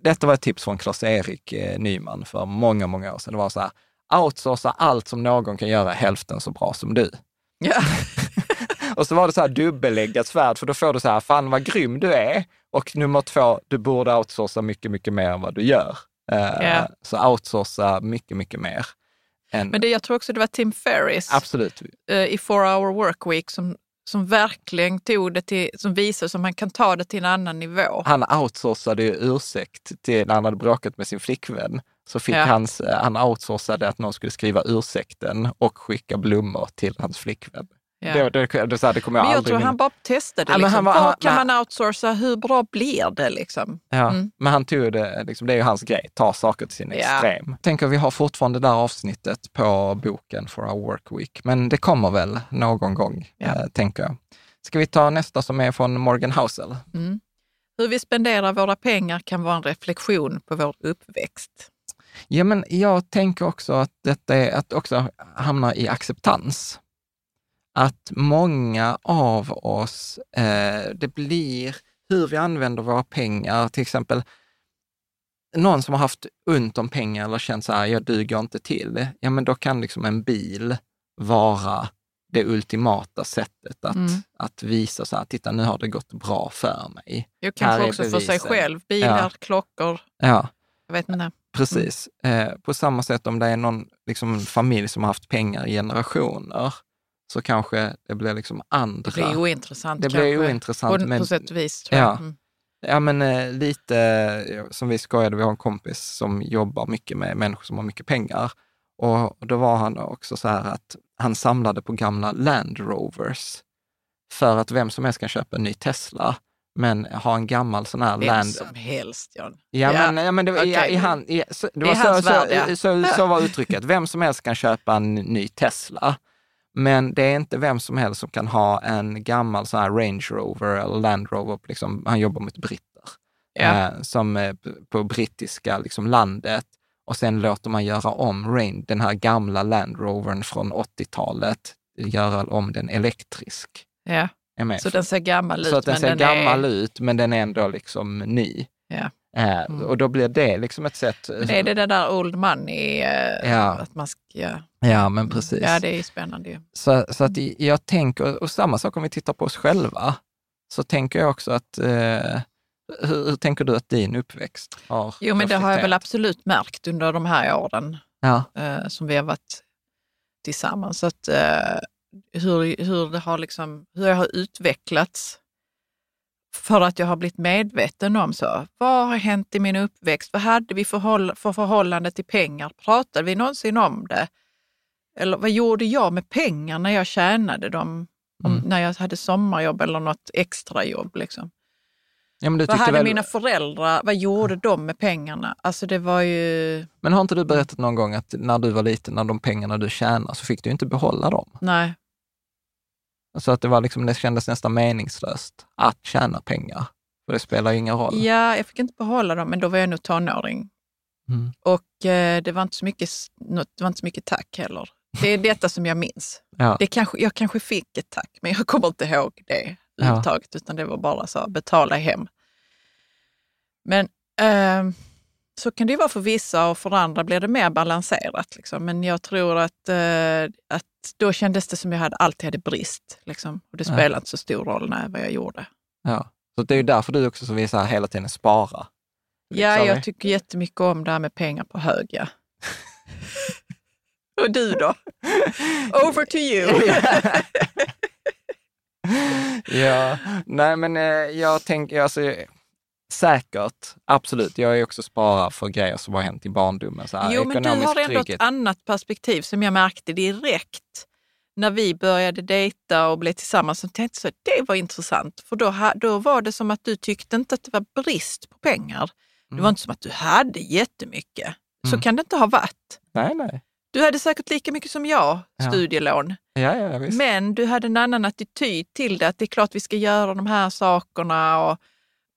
Speaker 1: Detta var ett tips från Claes-Erik eh, Nyman för många, många år sedan. Det var så här, outsourca allt som någon kan göra hälften så bra som du.
Speaker 2: Ja.
Speaker 1: Och så var det så här dubbelläggat svärd, för då får du så här, fan vad grym du är. Och nummer två, du borde outsourca mycket, mycket mer än vad du gör. Eh,
Speaker 2: Ja.
Speaker 1: Så outsourca mycket, mycket mer. Än,
Speaker 2: Men det, jag tror också det var Tim Ferris
Speaker 1: Absolut.
Speaker 2: eh, i Four Hour Work Week som som verkligen tog det till, som visade som man kan ta det till en annan nivå.
Speaker 1: Han outsourcade ju ursäkt till när han hade bråkat med sin flickvän. Så fick
Speaker 2: Ja.
Speaker 1: hans, eh, han outsourcade att någon skulle skriva ursäkten och skicka blommor till hans flickvän.
Speaker 2: Ja.
Speaker 1: Det, det, det, så här, det kommer jag
Speaker 2: men jag
Speaker 1: aldrig
Speaker 2: tror
Speaker 1: minnas.
Speaker 2: han bara testade.
Speaker 1: Ja,
Speaker 2: liksom.
Speaker 1: han var-
Speaker 2: Vad
Speaker 1: han-
Speaker 2: kan
Speaker 1: men-
Speaker 2: man outsourca? Hur bra blir det? Liksom?
Speaker 1: Ja,
Speaker 2: Mm.
Speaker 1: men han tog det, liksom, det är ju hans grej, ta saker till sin
Speaker 2: Ja.
Speaker 1: extrem. Tänker vi har fortfarande det där avsnittet på boken For Our Work Week, men det kommer väl någon gång,
Speaker 2: Ja.
Speaker 1: eh, tänker jag. Ska vi ta nästa som är från Morgan Housel?
Speaker 2: Mm. Hur vi spenderar våra pengar kan vara en reflektion på vår uppväxt.
Speaker 1: Ja, men jag tänker också att detta är att också hamna i acceptans. Att många av oss, eh, det blir hur vi använder våra pengar, till exempel någon som har haft ont om pengar eller känt så här, jag duger inte till, ja men då kan liksom en bil vara det ultimata sättet att,
Speaker 2: Mm.
Speaker 1: att visa så här, titta nu har det gått bra för mig. Är
Speaker 2: kanske också för sig själv. Bilar,
Speaker 1: Ja.
Speaker 2: klockor,
Speaker 1: Ja,
Speaker 2: jag vet inte.
Speaker 1: Precis.
Speaker 2: Mm.
Speaker 1: Eh, på samma sätt om det är någon liksom, familj som har haft pengar i generationer, så kanske det blir liksom andra.
Speaker 2: Det blir ointressant
Speaker 1: Det blir
Speaker 2: kanske.
Speaker 1: ointressant.
Speaker 2: På,
Speaker 1: men,
Speaker 2: på sätt och vis tror jag.
Speaker 1: Ja.
Speaker 2: Mm.
Speaker 1: ja, men eh, lite som vi skojade, vi har en kompis som jobbar mycket med människor som har mycket pengar. Och då var han också så här att han samlade på gamla Land Rovers för att vem som helst kan köpa en ny Tesla, men ha en gammal sån här
Speaker 2: Vem
Speaker 1: Land...
Speaker 2: som helst, John.
Speaker 1: Ja,
Speaker 2: Ja,
Speaker 1: men, ja, men det var, i,
Speaker 2: okej.
Speaker 1: i han, i, så, det
Speaker 2: I
Speaker 1: var
Speaker 2: hans
Speaker 1: så,
Speaker 2: värld,
Speaker 1: så,
Speaker 2: ja.
Speaker 1: så, så var uttrycket. Vem som helst kan köpa en ny Tesla. Men det är inte vem som helst som kan ha en gammal så här Range Rover eller Land Rover. Liksom, han jobbar mot britter.
Speaker 2: Ja.
Speaker 1: Eh, som på brittiska liksom, landet. Och sen låter man göra om Range, den här gamla Land Rovern från 80-talet, göra om den elektrisk. Med?
Speaker 2: Så den ser gammal ut.
Speaker 1: Så att den
Speaker 2: men
Speaker 1: ser gammal
Speaker 2: är,
Speaker 1: ut, men den är ändå liksom ny.
Speaker 2: Ja.
Speaker 1: Eh,
Speaker 2: Mm.
Speaker 1: Och då blir det liksom ett sätt...
Speaker 2: Men är det det där old money? eh,
Speaker 1: Ja.
Speaker 2: Att man ska, ja.
Speaker 1: Men precis.
Speaker 2: ja, det är spännande ju.
Speaker 1: Så, så att i- jag tänker, och samma sak om vi tittar på oss själva, så tänker jag också att, eh, hur, hur tänker du att din uppväxt har
Speaker 2: Jo, men det har jag väl absolut märkt under de här åren
Speaker 1: Ja,
Speaker 2: eh, som vi har varit tillsammans. Så att, eh, hur, hur, det har liksom, hur jag har utvecklats för att jag har blivit medveten om så. Vad har hänt i min uppväxt? Vad hade vi för, håll, för förhållande till pengar? Pratade vi någonsin om det? Eller vad gjorde jag med pengar när jag tjänade dem? Om,
Speaker 1: Mm.
Speaker 2: När jag hade sommarjobb eller något extrajobb. Liksom.
Speaker 1: ja
Speaker 2: Vad hade
Speaker 1: väl,
Speaker 2: mina föräldrar, vad gjorde de med pengarna? Alltså det var ju,
Speaker 1: men har inte du berättat någon gång att när du var liten, när de pengarna du tjänade, så fick du inte behålla dem?
Speaker 2: nej.
Speaker 1: Så att det, var liksom, det kändes nästan meningslöst att tjäna pengar, för det spelar ju ingen roll.
Speaker 2: Ja, jag fick inte behålla dem, men då var jag nog tonåring.
Speaker 1: Mm.
Speaker 2: Och eh, det, var inte så mycket, det var inte så mycket tack heller. Det är detta som jag minns.
Speaker 1: Ja.
Speaker 2: Det kanske, jag kanske fick ett tack, men jag kommer inte ihåg det
Speaker 1: Ja.
Speaker 2: överhuvudtaget, utan det var bara så, betala hem. Men eh, så kan det vara för vissa och för andra blir det mer balanserat. Liksom. Men jag tror att, eh, att då kändes det som jag hade, alltid hade brist. Liksom. Och det
Speaker 1: Ja.
Speaker 2: spelade inte så stor roll när, vad jag gjorde.
Speaker 1: Ja. Så det är ju därför du också så vill så här hela tiden spara.
Speaker 2: Ja,
Speaker 1: Liksom.
Speaker 2: jag tycker jättemycket om det här med pengar på hög. Ja. Och du då? Over to you!
Speaker 1: ja, nej men eh, jag tänker, alltså, säkert, absolut. Jag är också sparare för grejer som har hänt i barndomen. Så här,
Speaker 2: jo, men du har ändå ett annat perspektiv som jag märkte direkt när vi började dejta och blev tillsammans. Så tänkte jag så, det var intressant, för då, då var det som att du tyckte inte att det var brist på pengar. Det
Speaker 1: Mm.
Speaker 2: var inte som att du hade jättemycket. Så
Speaker 1: Mm.
Speaker 2: kan det inte ha varit.
Speaker 1: Nej, nej.
Speaker 2: Du hade säkert lika mycket som jag,
Speaker 1: Ja.
Speaker 2: studielån.
Speaker 1: Ja, ja, visst.
Speaker 2: Men du hade en annan attityd till det, att det är klart vi ska göra de här sakerna. Och,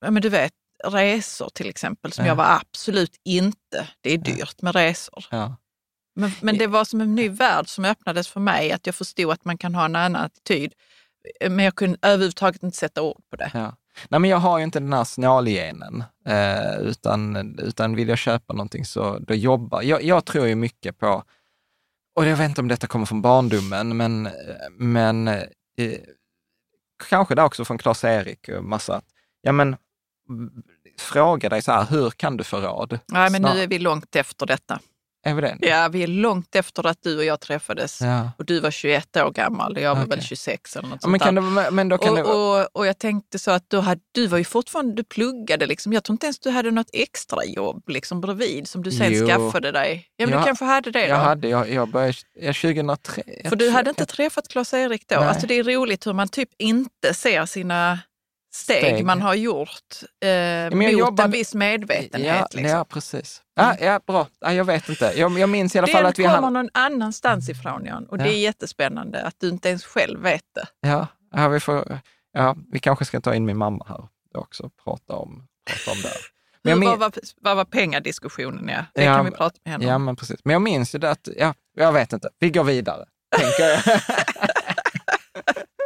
Speaker 2: ja, men du vet, resor till exempel, som
Speaker 1: Ja.
Speaker 2: jag var absolut inte. Det är dyrt med resor.
Speaker 1: Ja.
Speaker 2: Men, men det var som en ny värld som öppnades för mig, att jag förstod att man kan ha en annan attityd. Men jag kunde överhuvudtaget inte sätta ord på det.
Speaker 1: Ja. Nej, men jag har ju inte den här snålgenen, eh, utan, utan vill jag köpa någonting så då jobbar jag. Jag tror ju mycket på, och jag vet inte om detta kommer från barndomen, men, men eh, kanske det också från Klas-Erik och massa, ja men fråga dig så här, hur kan du få råd?
Speaker 2: Nej, men
Speaker 1: Snar-
Speaker 2: nu är vi långt efter detta.
Speaker 1: är vi det?
Speaker 2: Ja, vi är långt efter att du och jag träffades.
Speaker 1: Ja.
Speaker 2: Och du var 21 år gammal och jag var väl
Speaker 1: Okej.
Speaker 2: 26 eller något
Speaker 1: Ja,
Speaker 2: sånt
Speaker 1: men, kan
Speaker 2: där.
Speaker 1: det, men då kan
Speaker 2: och, och, och jag tänkte så att du, hade, du var ju fortfarande, du pluggade liksom. Jag tror inte ens du hade något extra jobb liksom bredvid som du sen
Speaker 1: Jo.
Speaker 2: skaffade dig. Ja, men
Speaker 1: Jag-
Speaker 2: du kanske hade det då?
Speaker 1: jag hade, jag, jag började ja, 2003.
Speaker 2: För du hade inte träffat Klas-Erik då?
Speaker 1: Nej.
Speaker 2: Alltså det är roligt hur man typ inte ser sina steg,
Speaker 1: Steg.
Speaker 2: man har gjort eh,
Speaker 1: jag
Speaker 2: mot
Speaker 1: jobbade-
Speaker 2: en viss medvetenhet.
Speaker 1: Ja,
Speaker 2: liksom.
Speaker 1: ja precis. Ja, ja, bra. Ja, jag vet inte. Jag, jag minns i alla fall
Speaker 2: Den
Speaker 1: att vi
Speaker 2: kommer
Speaker 1: hade...
Speaker 2: någon annanstans ifrån Jan och
Speaker 1: Ja.
Speaker 2: det är jättespännande att du inte ens själv vet det.
Speaker 1: Ja, ja, vi, får, ja, vi kanske ska ta in min mamma här också och prata om, prata om det. Men jag min-
Speaker 2: vad, var, vad var pengadiskussionen? Ja? Det
Speaker 1: Ja,
Speaker 2: kan vi prata med henne
Speaker 1: Ja,
Speaker 2: om.
Speaker 1: men precis. Men jag minns ju det att, ja, jag vet inte. Vi går vidare, tänker jag.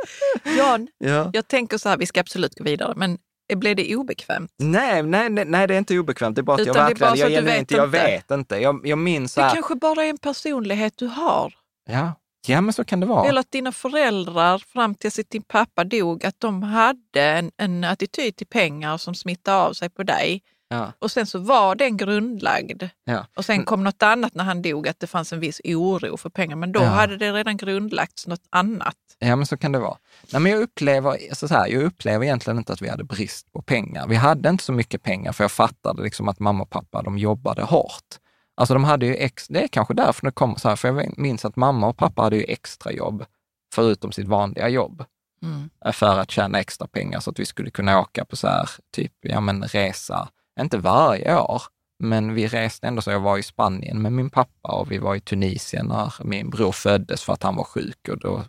Speaker 2: Jan,
Speaker 1: ja.
Speaker 2: jag tänker så här, vi ska absolut gå vidare, men blev det obekvämt?
Speaker 1: Nej, nej, nej, nej, det är inte obekvämt. Det är bara att
Speaker 2: Utan
Speaker 1: jag verkligen, jag, genuint,
Speaker 2: vet
Speaker 1: jag
Speaker 2: inte.
Speaker 1: vet inte. Jag, jag minns så
Speaker 2: Det
Speaker 1: här,
Speaker 2: kanske bara är en personlighet du har.
Speaker 1: ja, ja, men så kan det vara.
Speaker 2: Eller att dina föräldrar fram tills att din pappa dog, att de hade en, en attityd till pengar som smittade av sig på dig.
Speaker 1: Ja,
Speaker 2: Och sen så var den grundlagd.
Speaker 1: ja.
Speaker 2: Och sen kom något annat när han dog, att det fanns en viss oro för pengar. Men då
Speaker 1: Ja.
Speaker 2: hade det redan grundlagts något annat.
Speaker 1: Ja, men så kan det vara. Nej, men jag, upplever, alltså så här, jag upplever egentligen inte att vi hade brist på pengar. Vi hade inte så mycket pengar, för jag fattade liksom att mamma och pappa, de jobbade hårt. Alltså de hade ju ex, det är kanske därför det kommer så här, för jag minns att mamma och pappa hade ju extra jobb, förutom sitt vanliga jobb,
Speaker 2: Mm.
Speaker 1: för att tjäna extra pengar så att vi skulle kunna åka på så här, typ, ja men resa, inte varje år, men vi reste ändå så. Jag var i Spanien med min pappa och vi var i Tunisien när min bror föddes för att han var sjuk och då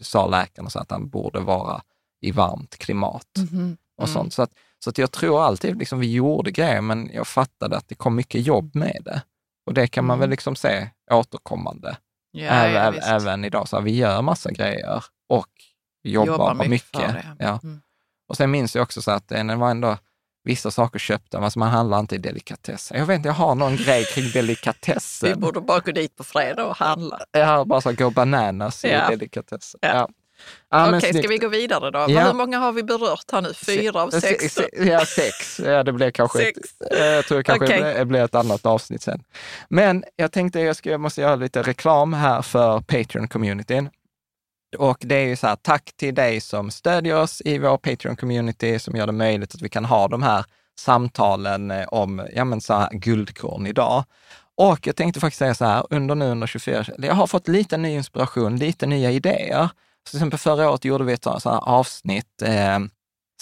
Speaker 1: sa läkarna så att han borde vara i varmt klimat
Speaker 2: Mhm.
Speaker 1: och
Speaker 2: Mm.
Speaker 1: sånt. Så, att, så att jag tror alltid liksom vi gjorde grejer, men jag fattade att det kom mycket jobb med det. Och det kan man
Speaker 2: Mm.
Speaker 1: väl liksom se återkommande
Speaker 2: Ja,
Speaker 1: även,
Speaker 2: ja,
Speaker 1: även- idag. Så här, vi gör massa grejer och jobbar, på mycket.
Speaker 2: det.
Speaker 1: Ja.
Speaker 2: Mm.
Speaker 1: Och sen minns jag också så att det var ändå vissa saker köpta, alltså man handlar inte i delikatesser. Jag vet inte, jag har någon grej kring
Speaker 2: Vi
Speaker 1: delikatesser.
Speaker 2: borde bara gå dit på fredag och handla.
Speaker 1: Jag har bara så gå bananas i
Speaker 2: Ja.
Speaker 1: delikatesser.
Speaker 2: Ja.
Speaker 1: Ja. Ja, men
Speaker 2: Okej, ska
Speaker 1: snyggt.
Speaker 2: vi gå vidare då?
Speaker 1: Ja.
Speaker 2: Hur många har vi berört här nu? Fyra av
Speaker 1: Se-
Speaker 2: sex?
Speaker 1: se- Ja, sex. Ja, det blev kanske
Speaker 2: Sex.
Speaker 1: ett, jag tror det kanske
Speaker 2: Okej.
Speaker 1: det blir ett annat avsnitt sen. Men jag tänkte jag, ska, jag måste göra lite reklam här för Patreon-communityn. Och det är ju så här, tack till dig som stödjer oss i vår Patreon-community, som gör det möjligt att vi kan ha de här samtalen eh, om ja, men så här, guldkorn idag. Och jag tänkte faktiskt säga så här, under nu under 24, jag har fått lite ny inspiration, lite nya idéer. Så till exempel förra året gjorde vi ett så här avsnitt eh,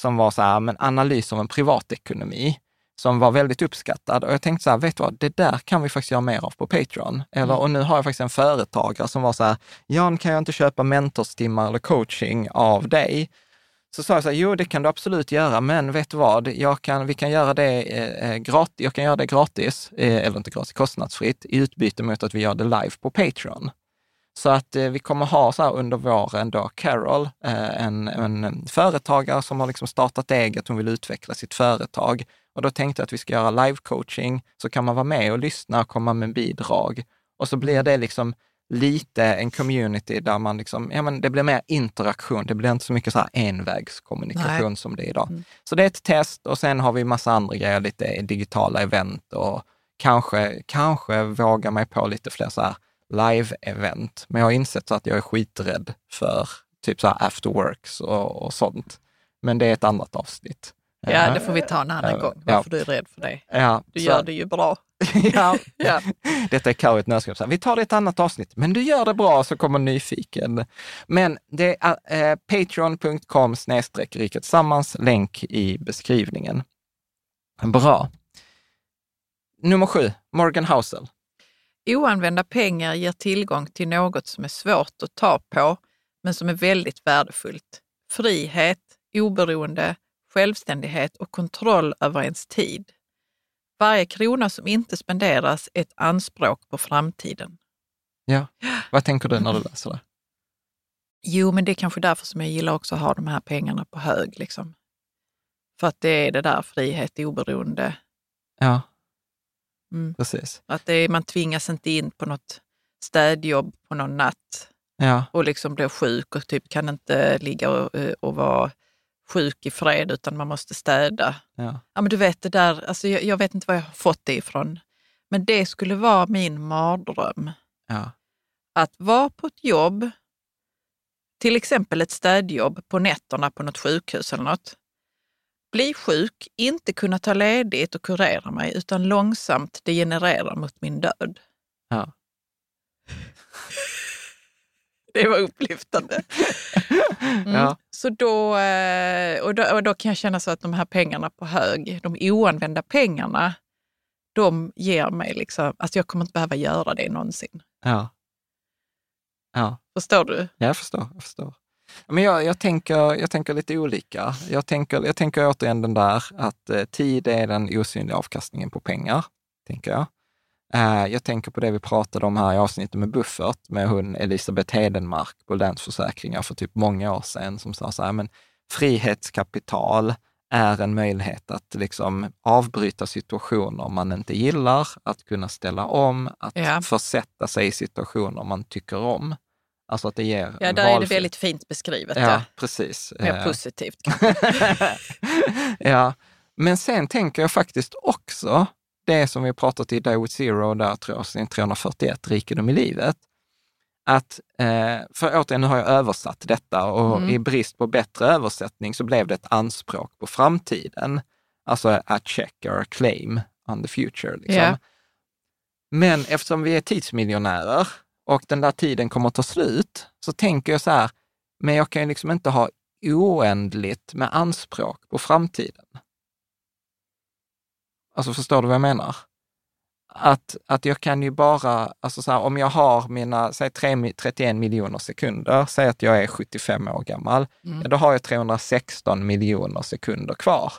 Speaker 1: som var så här, men analys av en privatekonomi som var väldigt uppskattad. Och jag tänkte så här, vet du vad, det där kan vi faktiskt göra mer av på Patreon. Eller, och nu har jag faktiskt en företagare som var så här, Jan, kan jag inte köpa mentorstimmar eller coaching av dig? Så sa jag så här, jo det kan du absolut göra, men vet du vad, jag kan, vi kan göra det eh, gratis, jag kan göra det gratis, eh, eller inte gratis, kostnadsfritt, i utbyte mot att vi gör det live på Patreon. Så att eh, vi kommer ha så här under våren då Carol, eh, en, en företagare som har liksom startat eget, hon vill utveckla sitt företag. Och då tänkte jag att vi ska göra live-coaching, så kan man vara med och lyssna och komma med bidrag. Och så blir det liksom lite en community där man liksom, ja men det blir mer interaktion, det blir inte så mycket så här envägskommunikation
Speaker 2: Nej.
Speaker 1: som det är idag.
Speaker 2: Mm.
Speaker 1: Så det är ett test och sen har vi massa andra grejer, lite digitala event och kanske, kanske våga mig på lite fler så här live-event. Men jag har insett så att jag är skiträdd för typ så här after works och, och sånt. Men det är ett annat avsnitt.
Speaker 2: Ja, det får vi ta en annan gång, varför du är rädd för det. Du
Speaker 1: så-
Speaker 2: gör det ju bra.
Speaker 1: ja,
Speaker 2: Ja.
Speaker 1: detta är. Så här, Vi tar det i ett annat avsnitt, men du gör det bra så kommer nyfiken. Men det är eh, patreon.com snedstreck riket tillsammans, länk i beskrivningen. Bra. Nummer sju, Morgan Housel.
Speaker 2: Oanvända pengar ger tillgång till något som är svårt att ta på, men som är väldigt värdefullt. Frihet, oberoende, självständighet och kontroll över ens tid. Varje krona som inte spenderas är ett anspråk på framtiden.
Speaker 1: Ja. Vad tänker du när du läser det?
Speaker 2: Jo, men det är kanske därför som jag gillar också att ha de här pengarna på hög. Liksom. För att det är det där frihet, oberoende.
Speaker 1: Ja,
Speaker 2: Mm.
Speaker 1: precis.
Speaker 2: Att är, man tvingas inte in på något städjobb på någon natt
Speaker 1: Ja,
Speaker 2: och liksom blir sjuk och typ kan inte ligga och, eh, och vara sjuk i fred utan man måste städa.
Speaker 1: ja.
Speaker 2: Ja, men du vet det där, alltså jag, jag vet inte var jag har fått det ifrån. Men det skulle vara min mardröm.
Speaker 1: Ja.
Speaker 2: Att vara på ett jobb, till exempel ett städjobb på nätterna på något sjukhus eller något. Bli sjuk, inte kunna ta ledigt och kurera mig, utan långsamt degenerera mot min död.
Speaker 1: Ja.
Speaker 2: Det var upplyftande. Mm.
Speaker 1: Ja.
Speaker 2: Så då, eh, och då, och då kan jag känna så att de här pengarna på hög, de oanvända pengarna, de ger mig liksom, alltså jag kommer inte behöva göra det någonsin.
Speaker 1: Ja. Ja.
Speaker 2: Förstår du?
Speaker 1: Jag förstår. Jag, förstår. Men jag, jag, tänker, jag tänker lite olika. Jag tänker, jag tänker återigen den där att eh, tid är den osynliga avkastningen på pengar, tänker jag. Eh, jag tänker på det vi pratade om här i avsnittet med Buffert, med hon Elisabeth Hedenmark på Länsförsäkringar för typ många år sedan, som sa så här, men frihetskapital är en möjlighet att liksom avbryta situationer man inte gillar, att kunna ställa om, att
Speaker 2: Ja.
Speaker 1: försätta sig i situationer man tycker om. Alltså att det ger
Speaker 2: Ja, där är det väldigt fint beskrivet.
Speaker 1: Ja,
Speaker 2: Ja.
Speaker 1: precis.
Speaker 2: Mer
Speaker 1: Eh,
Speaker 2: positivt.
Speaker 1: ja, men sen tänker jag faktiskt också det som vi har pratat i Die with Zero, där tror jag, avsnitt 341, Rikedom i livet. Att, eh, för återigen, nu har jag översatt detta och
Speaker 2: Mm.
Speaker 1: i brist på bättre översättning så blev det ett anspråk på framtiden. Alltså a check or a claim on the future. Liksom.
Speaker 2: Ja.
Speaker 1: Men eftersom vi är tidsmiljonärer och den där tiden kommer att ta slut, så tänker jag så här, men jag kan ju liksom inte ha oändligt med anspråk på framtiden. Alltså förstår du vad jag menar? Att, att jag kan ju bara, alltså så här, om jag har mina, säg tre mi- 31 miljoner sekunder, säg att jag är 75 år gammal,
Speaker 2: Mm.
Speaker 1: ja, då har jag 316 miljoner sekunder kvar.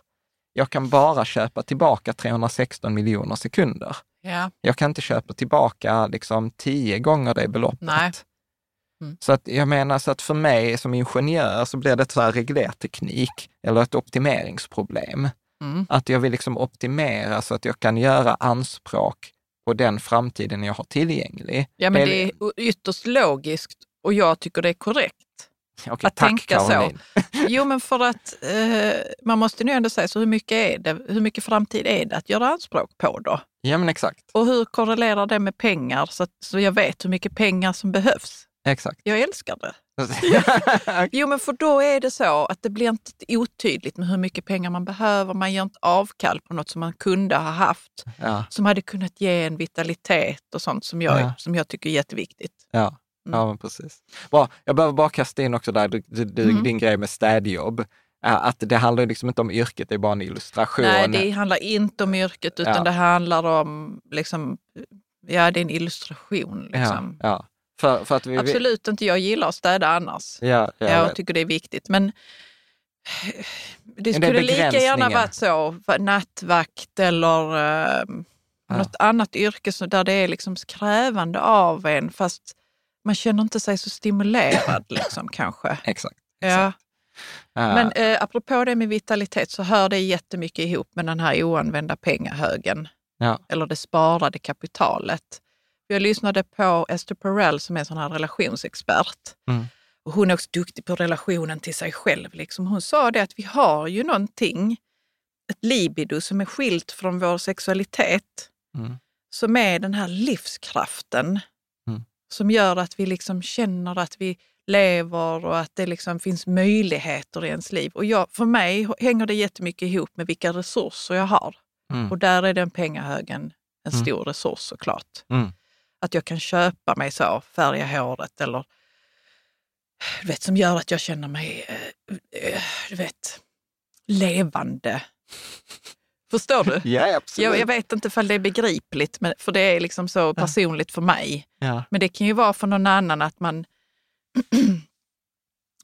Speaker 1: Jag kan bara köpa tillbaka 316 miljoner sekunder.
Speaker 2: Ja.
Speaker 1: Jag kan inte köpa tillbaka liksom tio gånger det beloppet.
Speaker 2: Nej. Mm.
Speaker 1: Så att jag menar, så att för mig som ingenjör så blir det så här reglerteknik eller ett optimeringsproblem.
Speaker 2: Mm.
Speaker 1: Att jag vill liksom optimera så att jag kan göra anspråk på den framtiden jag har tillgänglig.
Speaker 2: ja, men
Speaker 1: Det är-
Speaker 2: ytterst logiskt och jag tycker det är korrekt.
Speaker 1: Okej,
Speaker 2: att
Speaker 1: tack
Speaker 2: tänka så.
Speaker 1: Caroline.
Speaker 2: Jo, men för att eh, man måste nu ändå säga, så hur mycket, är det, hur mycket framtid är det att göra anspråk på då?
Speaker 1: Ja, men exakt.
Speaker 2: Och hur korrelerar det med pengar så, att, så jag vet hur mycket pengar som behövs?
Speaker 1: Exakt.
Speaker 2: Jag älskar det. Jo, men för då är det så att det blir inte otydligt med hur mycket pengar man behöver. Man gör inte avkall på något som man kunde ha haft,
Speaker 1: ja,
Speaker 2: som hade kunnat ge en vitalitet och sånt som jag,
Speaker 1: Ja.
Speaker 2: som jag tycker är jätteviktigt.
Speaker 1: ja.
Speaker 2: Mm.
Speaker 1: ja men precis. Bra. Jag behöver bara kasta in också där, du, du,
Speaker 2: Mm.
Speaker 1: din grej med städjobb. Att det handlar liksom inte om yrket, det är bara en illustration.
Speaker 2: Nej, det handlar inte om yrket utan
Speaker 1: Ja.
Speaker 2: det handlar om, liksom, ja det är en illustration. Liksom.
Speaker 1: ja, ja. För, för att vi,
Speaker 2: Absolut inte, jag gillar att städa annars.
Speaker 1: Ja, jag
Speaker 2: jag tycker det är viktigt. Men det
Speaker 1: det
Speaker 2: skulle lika gärna varit så, nattvakt eller eh,
Speaker 1: Ja.
Speaker 2: något annat yrke så där det är liksom krävande av en fast man känner inte sig så stimulerad liksom kanske.
Speaker 1: Exakt.
Speaker 2: Ja.
Speaker 1: exakt. Äh,
Speaker 2: Men eh, apropå det med vitalitet så hör det jättemycket ihop med den här oanvända pengahögen.
Speaker 1: Ja.
Speaker 2: Eller det sparade kapitalet. Jag lyssnade på Esther Perel som är en sån här relationsexpert.
Speaker 1: Mm.
Speaker 2: Och hon är också duktig på relationen till sig själv. Liksom. Hon sa det att vi har ju någonting, ett libido som är skilt från vår sexualitet.
Speaker 1: Mm.
Speaker 2: Som är den här livskraften
Speaker 1: Mm.
Speaker 2: som gör att vi liksom känner att vi lever och att det liksom finns möjligheter i ens liv. Och jag, för mig hänger det jättemycket ihop med vilka resurser jag har.
Speaker 1: Mm.
Speaker 2: Och där är den pengahögen en
Speaker 1: Mm.
Speaker 2: stor resurs såklart. Att jag kan köpa mig så, färga håret eller du vet, som gör att jag känner mig eh, eh, du vet, levande. Förstår du?
Speaker 1: Ja, absolut.
Speaker 2: Jag, jag vet inte ifall det är begripligt, men, för det är liksom så personligt för mig.
Speaker 1: Ja.
Speaker 2: Men det kan ju vara för någon annan att man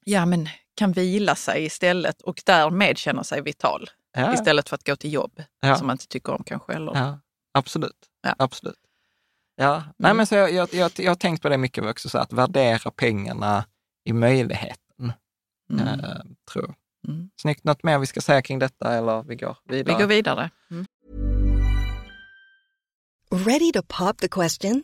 Speaker 2: ja, men kan vila sig istället och därmed känna sig vital.
Speaker 1: Ja.
Speaker 2: Istället för att gå till jobb som man inte tycker om kanske. Eller,
Speaker 1: absolut.
Speaker 2: Ja.
Speaker 1: absolut. Ja, nej
Speaker 2: Mm.
Speaker 1: men så jag, jag, jag, jag har tänkt på det mycket också, så att värdera pengarna i möjligheten,
Speaker 2: Mm.
Speaker 1: eh, tror jag.
Speaker 2: Mm.
Speaker 1: Snyggt, något mer vi ska säga kring detta eller vi går
Speaker 2: Vi
Speaker 1: vidare?
Speaker 2: går vidare. Mm.
Speaker 3: Ready to pop the question?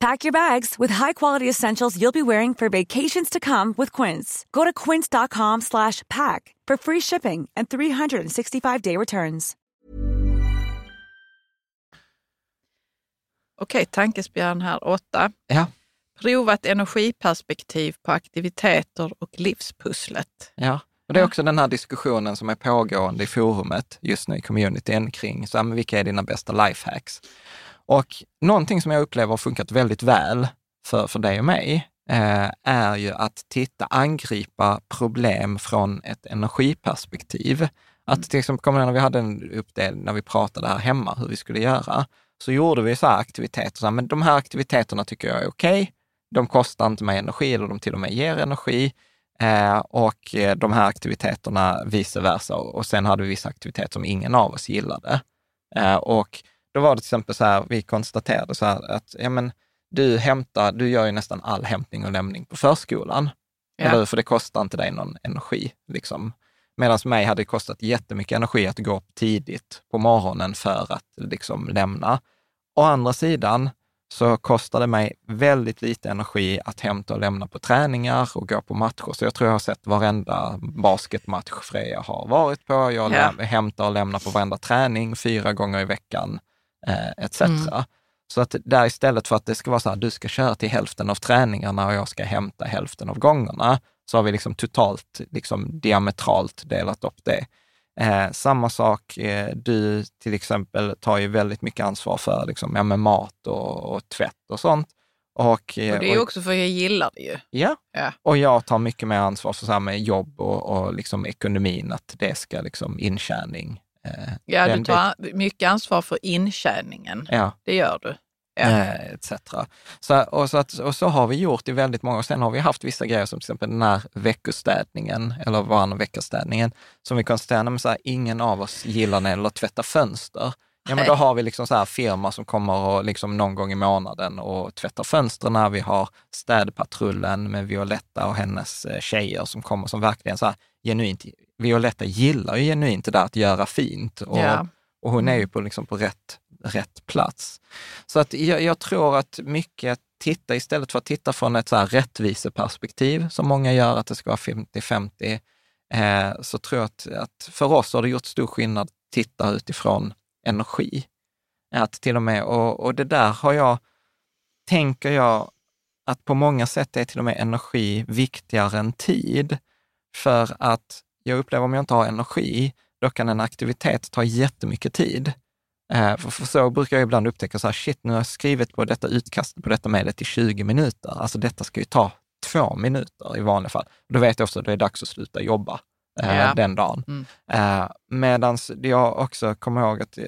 Speaker 4: Pack your bags with high-quality essentials you'll be wearing for vacations to come with Quince. Go to quince.com slash pack for free shipping and 365-day returns.
Speaker 2: Okej, tankespjärn här, åtta.
Speaker 1: Ja,
Speaker 2: Prova ett energiperspektiv på aktiviteter och livspusslet.
Speaker 1: ja. Och det är också den här diskussionen som är pågående i forumet just nu i communityn kring så här, men vilka är dina bästa lifehacks? Och någonting som jag upplever har funkat väldigt väl för, för dig och mig eh, är ju att titta, angripa problem från ett energiperspektiv. Att till exempel, kommer ihåg när vi hade en uppdelning, när vi pratade här hemma, hur vi skulle göra, så gjorde vi så här aktiviteter, så här, men de här aktiviteterna tycker jag är okej, de kostar inte mig energi eller de till och med ger energi. Eh, och eh, de här aktiviteterna vice versa. Och sen hade vi vissa aktiviteter som ingen av oss gillade. Eh, och då var det till exempel så här, vi konstaterade så här att ja, men, du, hämtar, du gör ju nästan all hämtning och lämning på förskolan.
Speaker 2: Ja.
Speaker 1: Eller? För det kostar inte dig någon energi. Liksom. Medan mig hade det kostat jättemycket energi att gå upp tidigt på morgonen för att liksom, lämna. Å andra sidan så kostar det mig väldigt lite energi att hämta och lämna på träningar och gå på matcher. Så jag tror jag har sett varenda basketmatch Freja har varit på. Jag
Speaker 2: Ja.
Speaker 1: hämtar och lämnar på varenda träning fyra gånger i veckan, eh, etc. Så att där istället för att det ska vara så här, du ska köra till hälften av träningarna och jag ska hämta hälften av gångerna, så har vi liksom totalt, liksom diametralt delat upp det. Eh, samma sak, eh, du till exempel tar ju väldigt mycket ansvar för liksom, ja, med mat och, och tvätt och sånt. Och, eh,
Speaker 2: Och det är ju också för jag gillar det ju.
Speaker 1: ja,
Speaker 2: Ja.
Speaker 1: och jag tar mycket mer ansvar för så här med jobb och, och liksom ekonomin, att det ska liksom intjäning. Eh,
Speaker 2: Ja, du tar mycket ansvar för intjäningen.
Speaker 1: Ja,
Speaker 2: Det gör du. Ja.
Speaker 1: eh, etc. Så, och, så att, och så har vi gjort i väldigt många, och sen har vi haft vissa grejer som till exempel den här veckostädningen, eller varannan veckostädningen, som vi men så här, ingen av oss gillar när det tvätta fönster. Ja, men då har vi liksom så här firma som kommer och liksom någon gång i månaden och tvättar fönstren. Vi har städpatrullen med Violetta och hennes eh, tjejer som kommer som verkligen så här genuint, Violetta gillar ju genuint det där att göra fint. Och,
Speaker 2: Ja.
Speaker 1: och hon är ju på, liksom på rätt, rätt plats. Så att jag, jag tror att mycket titta, istället för att titta från ett så här rättviseperspektiv, som många gör, att det ska vara 50-50, eh, så tror jag att, att för oss har det gjort stor skillnad att titta utifrån energi. Att till och med, och, och det där har jag, tänker jag, att på många sätt är till och med energi viktigare än tid. För att jag upplever om jag inte har energi, då kan en aktivitet ta jättemycket tid. Eh, för, för så brukar jag ibland upptäcka så här, shit, nu har jag skrivit på detta utkastet på detta mejlet i 20 minuter. Alltså detta ska ju ta två minuter i vanliga fall. Då vet jag också att det är dags att sluta jobba eh,
Speaker 2: Ja.
Speaker 1: den dagen.
Speaker 2: Mm.
Speaker 1: Eh, Medan jag också kommer ihåg att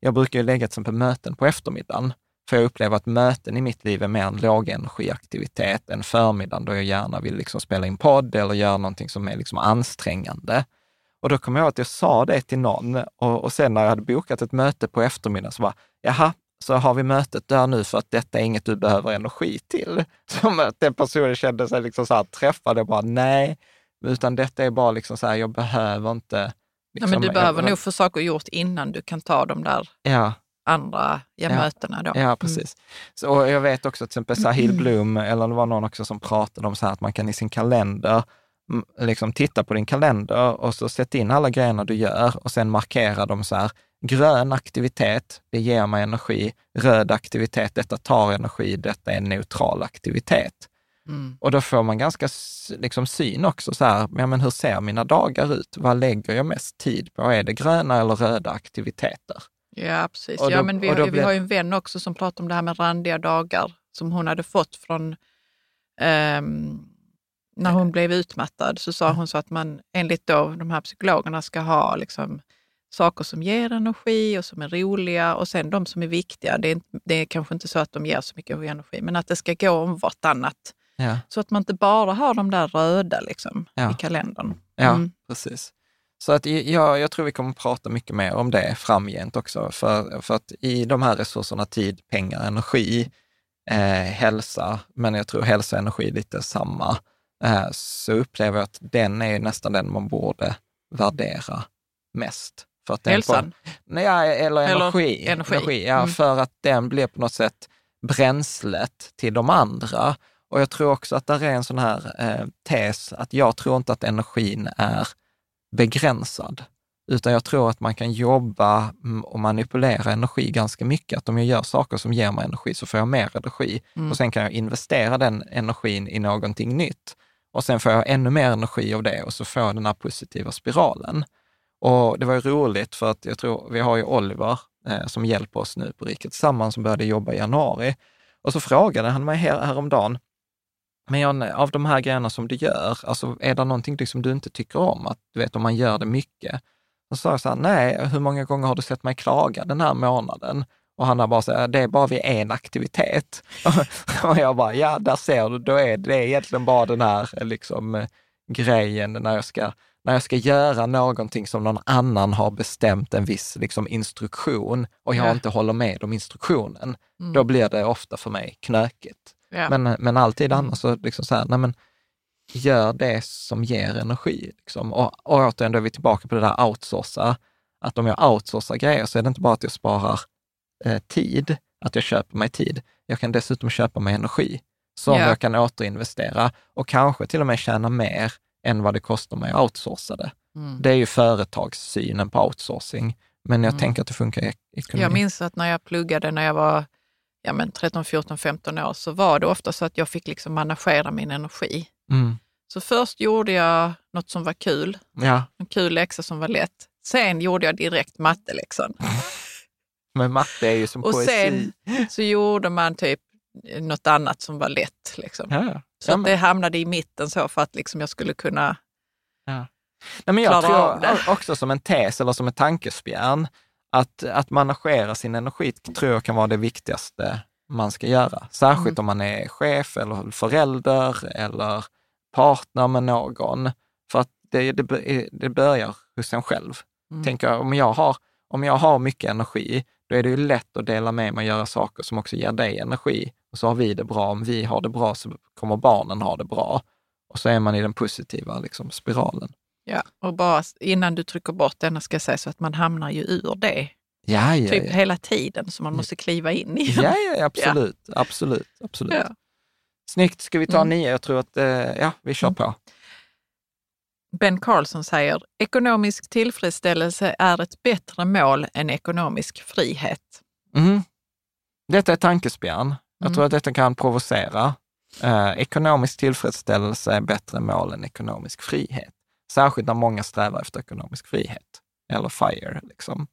Speaker 1: jag brukar lägga till exempel möten på eftermiddagen. För jag upplever att möten i mitt liv är mer en lågenergiaktivitet än förmiddagen då jag gärna vill liksom spela in podd eller göra någonting som är liksom ansträngande. Och då kommer jag ihåg att jag sa det till någon och, och sen när jag hade bokat ett möte på eftermiddagen så bara, jaha, så har vi mötet där nu för att detta är inget du behöver energi till. Som att den personen kände sig liksom så här träffad och bara, nej, utan detta är bara liksom så här, jag behöver inte
Speaker 2: ja, men du behöver nog få saker gjort innan du kan ta de där
Speaker 1: ja,
Speaker 2: andra ja, mötena. Då.
Speaker 1: Ja, precis. Så, och jag vet också till exempel Sahil Bloom, eller det var någon också som pratade om så här att man kan i sin kalender mm, liksom titta på din kalender och så sätta in alla grejerna du gör och sen markera dem så här. Grön aktivitet, det ger mig energi. Röd aktivitet, detta tar energi. Detta är en neutral aktivitet.
Speaker 2: Mm.
Speaker 1: Och då får man ganska liksom, syn också. Så här, ja, men hur ser mina dagar ut? Vad lägger jag mest tid på? Är det gröna eller röda aktiviteter?
Speaker 2: Ja, precis.
Speaker 1: Och
Speaker 2: ja,
Speaker 1: då-
Speaker 2: men vi,
Speaker 1: då
Speaker 2: vi
Speaker 1: blir-
Speaker 2: har ju en vän också som pratar om det här med randiga dagar som hon hade fått från ehm, när hon blev utmattad så sa hon så att man enligt då de här psykologerna ska ha liksom saker som ger energi och som är roliga och sen de som är viktiga. Det är, det är kanske inte så att de ger så mycket energi, men att det ska gå om vartannat.
Speaker 1: Ja,
Speaker 2: Så att man inte bara har de där röda liksom,
Speaker 1: Ja.
Speaker 2: i kalendern.
Speaker 1: ja
Speaker 2: Mm.
Speaker 1: precis. Så att jag, jag tror vi kommer prata mycket mer om det framgent också. För, för att i de här resurserna, tid, pengar, energi, eh, hälsa, men jag tror hälsa och energi är lite samma, eh, så upplever jag att den är nästan den man borde värdera mest. För att
Speaker 2: Hälsan.
Speaker 1: Nej, eller
Speaker 2: Eller
Speaker 1: energi.
Speaker 2: energi.
Speaker 1: ja,
Speaker 2: Mm.
Speaker 1: För att den blir på något sätt bränslet till de andra. Och jag tror också att det är en sån här eh, tes att jag tror inte att energin är begränsad, utan jag tror att man kan jobba mm, och manipulera energi ganska mycket. Att om jag gör saker som ger mig energi så får jag mer energi
Speaker 2: Mm.
Speaker 1: och sen kan jag investera den energin i någonting nytt. Och sen får jag ännu mer energi av det och så får jag den här positiva spiralen. Och det var ju roligt för att jag tror, vi har ju Oliver eh, som hjälper oss nu på Riket Tillsammans som började jobba i januari. Och så frågade han mig här, häromdagen, men av de här grejerna som du gör, alltså är det någonting liksom du inte tycker om? Att du vet om man gör det mycket? Och så sa jag så här, nej, hur många gånger har du sett mig klaga den här månaden? Och han har bara sagt, det är bara vid en aktivitet. och jag bara, ja, där ser du, då är det egentligen bara den här liksom, grejen när jag, ska, när jag ska göra någonting som någon annan har bestämt en viss liksom, instruktion och jag
Speaker 2: Ja.
Speaker 1: inte håller med om instruktionen.
Speaker 2: Mm.
Speaker 1: Då blir det ofta för mig knökigt.
Speaker 2: Ja.
Speaker 1: Men, men alltid
Speaker 2: Mm.
Speaker 1: annars så liksom så här, nej men gör det som ger energi. Liksom. Och, och återigen, då är vi tillbaka på det där outsourca. Att om jag outsourcar grejer så är det inte bara att jag sparar eh, tid, att jag köper mig tid. Jag kan dessutom köpa mig energi som
Speaker 2: Ja.
Speaker 1: jag kan återinvestera och kanske till och med tjäna mer än vad det kostar mig att outsourca det.
Speaker 2: Mm.
Speaker 1: Det är ju företagssynen på outsourcing, men jag
Speaker 2: Mm.
Speaker 1: tänker att det funkar i ekonomi.
Speaker 2: Jag minns att när jag pluggade när jag var ja, men 13, 14, 15 år så var det ofta så att jag fick liksom managera min energi.
Speaker 1: Mm.
Speaker 2: Så först gjorde jag något som var kul,
Speaker 1: Ja,
Speaker 2: en kul läxa som var lätt. Sen gjorde jag direkt matteläxan.
Speaker 1: men matte är ju som
Speaker 2: Och
Speaker 1: poesi.
Speaker 2: sen så gjorde man typ något annat som var lätt. Liksom.
Speaker 1: Ja, ja.
Speaker 2: Så
Speaker 1: Ja, men-
Speaker 2: det hamnade i mitten så för att liksom jag skulle kunna...
Speaker 1: Nej, men jag tror
Speaker 2: det.
Speaker 1: också som en tes eller som ett tankespjärn, att, att managera sin energi tror jag kan vara det viktigaste man ska göra. Särskilt
Speaker 2: Mm.
Speaker 1: om man är chef eller förälder eller partner med någon. För att det, det, det börjar hos en själv.
Speaker 2: Mm.
Speaker 1: Tänker om, jag har, om jag har mycket energi, då är det ju lätt att dela med mig och göra saker som också ger dig energi. Och så har vi det bra. Om vi har det bra så kommer barnen ha det bra. Och så är man i den positiva liksom, spiralen.
Speaker 2: Ja, och bara innan du trycker bort denna ska jag säga så att man hamnar ju ur det
Speaker 1: Ja, ja,
Speaker 2: typ
Speaker 1: ja.
Speaker 2: hela tiden så man måste kliva in igen.
Speaker 1: Ja, ja, absolut. Absolut. absolut.
Speaker 2: Ja.
Speaker 1: Snyggt. Ska vi ta
Speaker 2: Mm.
Speaker 1: nio? Jag tror att, eh, ja, vi kör
Speaker 2: Mm.
Speaker 1: på.
Speaker 2: Ben Carlson säger, ekonomisk tillfredsställelse är ett bättre mål än ekonomisk frihet.
Speaker 1: Mhm. Detta är tankespjärn. Jag
Speaker 2: Mm.
Speaker 1: tror att detta kan provocera. Eh, ekonomisk tillfredsställelse är bättre mål än ekonomisk frihet. Särskilt när många strävar efter ekonomisk frihet, eller FIRE. Liksom.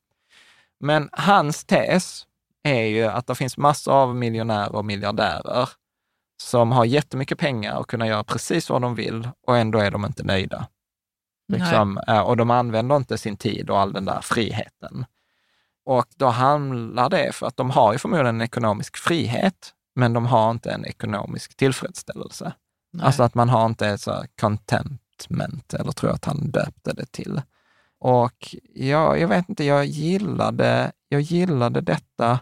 Speaker 1: Men hans tes är ju att det finns massor av miljonärer och miljardärer som har jättemycket pengar och kunna göra precis vad de vill och ändå är de inte nöjda. Liksom, eh, och de använder inte sin tid och all den där friheten. Och då handlar det för att de har ju förmodligen en ekonomisk frihet, men de har inte en ekonomisk tillfredsställelse.
Speaker 2: Nej.
Speaker 1: Alltså att man har inte så här contentment, eller tror jag att han döpte det till. Och jag, jag vet inte, jag gillade, jag gillade detta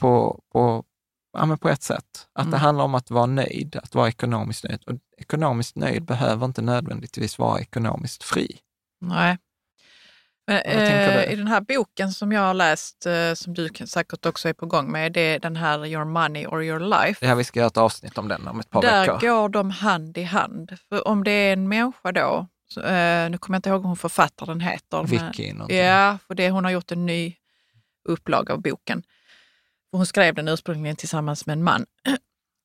Speaker 1: på, på, ja, men på ett sätt. Att det
Speaker 2: Mm.
Speaker 1: handlar om att vara nöjd, att vara ekonomiskt nöjd. Och ekonomiskt nöjd behöver inte nödvändigtvis vara ekonomiskt fri.
Speaker 2: Nej. Eh,
Speaker 1: du?
Speaker 2: I den här boken som jag har läst, eh, som du säkert också är på gång med, det är den här Your Money or Your Life.
Speaker 1: Ja, vi ska göra ett avsnitt om den om ett par
Speaker 2: Där
Speaker 1: veckor.
Speaker 2: går de hand i hand. För om det är en människa då, så, eh, nu kommer jag inte ihåg hon författaren heter.
Speaker 1: Vicky någonting.
Speaker 2: Ja, för det, hon har gjort en ny upplaga av boken. Hon skrev den ursprungligen tillsammans med en man.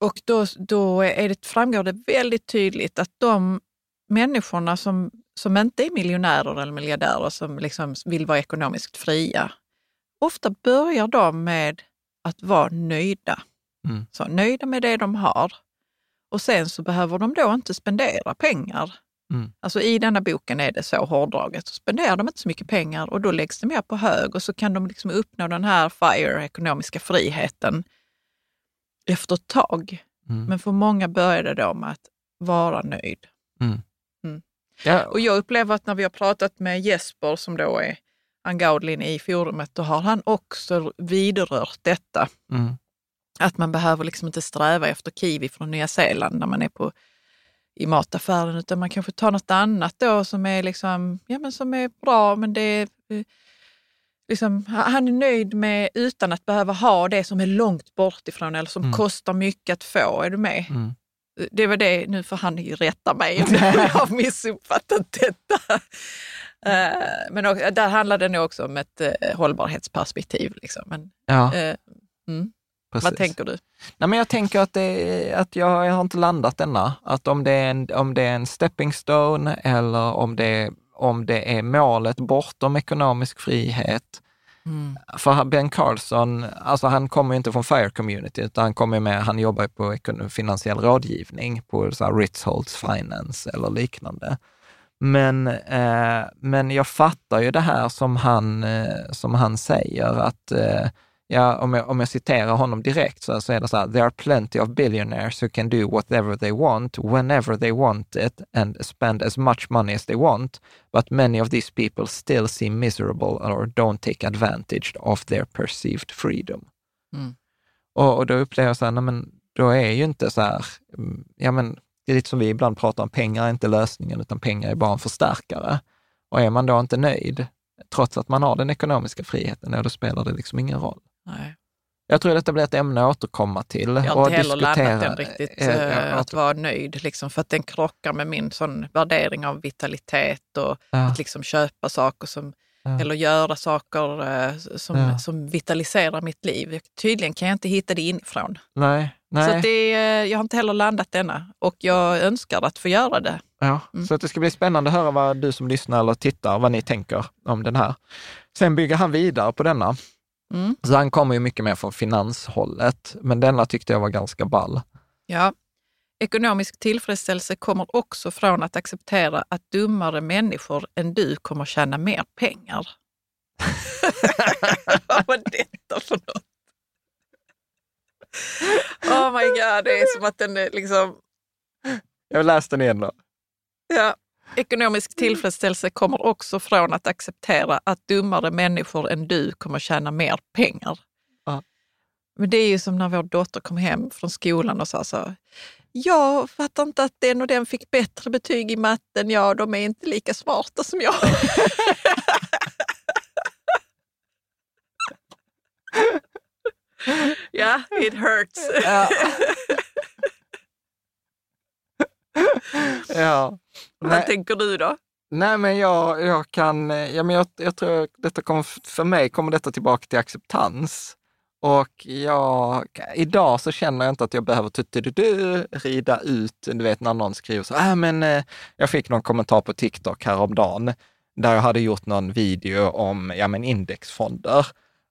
Speaker 2: Och då, då är det, framgår det väldigt tydligt att de människorna som, som inte är miljonärer eller miljardärer, som liksom vill vara ekonomiskt fria, ofta börjar de med att vara nöjda.
Speaker 1: Mm.
Speaker 2: Så, nöjda med det de har. Och sen så behöver de då inte spendera pengar.
Speaker 1: Mm.
Speaker 2: Alltså i denna boken är det så hårdraget. Så spenderar de inte så mycket pengar och då läggs det mer på hög och så kan de liksom uppnå den här FIRE, ekonomiska friheten, efter ett tag.
Speaker 1: Mm.
Speaker 2: Men för många börjar det då med att vara nöjd.
Speaker 1: Ja,
Speaker 2: Och jag upplever att när vi har pratat med Jesper som då är Angaudlin i forumet, då har han också vidrört detta.
Speaker 1: mm.
Speaker 2: Att man behöver liksom inte sträva efter kiwi från Nya Zeeland när man är på, i mataffären, utan man kanske tar något annat då som är, liksom, ja, men som är bra, men det är, eh, liksom, han är nöjd med utan att behöva ha det som är långt bort ifrån eller som
Speaker 1: Mm.
Speaker 2: kostar mycket att få. Är du med?
Speaker 1: Mm.
Speaker 2: Det var det, nu får han ju rätta mig om jag har missuppfattat detta. Eh, Men där handlar det nog också om ett eh, hållbarhetsperspektiv. Liksom. Men,
Speaker 1: ja
Speaker 2: eh, mm. Vad tänker du?
Speaker 1: Nej, men jag tänker att, det, att jag, jag har inte landat ännu. Att om det är en, om det är en stepping stone eller om det, om det är målet bortom ekonomisk frihet. Mm. För Ben Carlson, alltså han kommer ju inte från FIRE community, utan han kommer med, han jobbar ju på finansiell rådgivning på så här Ritzholtz Finance eller liknande. Men, eh, men jag fattar ju det här som han, eh, som han säger, att eh, ja, om, jag, om jag citerar honom direkt så, så är det så här, there are plenty of billionaires who can do whatever they want, whenever they want it and spend as much money as they want, but many of these people still seem miserable or don't take advantage of their perceived freedom.
Speaker 2: Mm.
Speaker 1: Och, och då upplever jag så här, nej, men då är ju inte så här, mm, ja men det är lite som vi ibland pratar om, pengar är inte lösningen, utan pengar är bara en förstärkare. Och är man då inte nöjd, trots att man har den ekonomiska friheten, då spelar det liksom ingen roll.
Speaker 2: Nej.
Speaker 1: Jag tror detta blir ett ämne att återkomma till.
Speaker 2: Jag har inte heller
Speaker 1: diskutera.
Speaker 2: den riktigt,
Speaker 1: jag
Speaker 2: att vara nöjd. Liksom, för att den krockar med min sån värdering av vitalitet och
Speaker 1: Ja.
Speaker 2: att liksom köpa saker som,
Speaker 1: Ja.
Speaker 2: eller göra saker som,
Speaker 1: Ja.
Speaker 2: som vitaliserar mitt liv. Tydligen kan jag inte hitta det inifrån.
Speaker 1: Nej, nej.
Speaker 2: Så det, jag har inte heller landat denna och jag önskar att få göra det.
Speaker 1: Ja,
Speaker 2: Mm.
Speaker 1: så att det ska bli spännande att höra vad du som lyssnar eller tittar, vad ni tänker om den här. Sen bygger han vidare på denna.
Speaker 2: Mm.
Speaker 1: Så han kommer ju mycket mer från finanshållet, men denna tyckte jag var ganska ball.
Speaker 2: Ja. Ekonomisk tillfredsställelse kommer också från att acceptera att dummare människor än du kommer tjäna mer pengar. Vad var detta för något? Oh my god, det är som att den är liksom...
Speaker 1: Jag läste den igen då.
Speaker 2: Ja. Ekonomisk tillfredsställelse kommer också från att acceptera att dummare människor än du kommer tjäna mer pengar.
Speaker 1: Ja.
Speaker 2: Men det är ju som när vår dotter kom hem från skolan och sa så. Jag fattar inte att den och den fick bättre betyg i matten. Ja, de är inte lika smarta som jag. Ja, it hurts.
Speaker 1: Ja. ja.
Speaker 2: Vad
Speaker 1: Nej,
Speaker 2: tänker du då?
Speaker 1: nej, men jag, jag kan, ja, men jag, jag tror att detta kommer, för mig kommer detta tillbaka till acceptans. Och jag, idag så känner jag inte att jag behöver tuttidudu, rida ut, du vet när någon skriver så, äh, men eh, jag fick någon kommentar på TikTok häromdagen, där jag hade gjort någon video om ja, men indexfonder.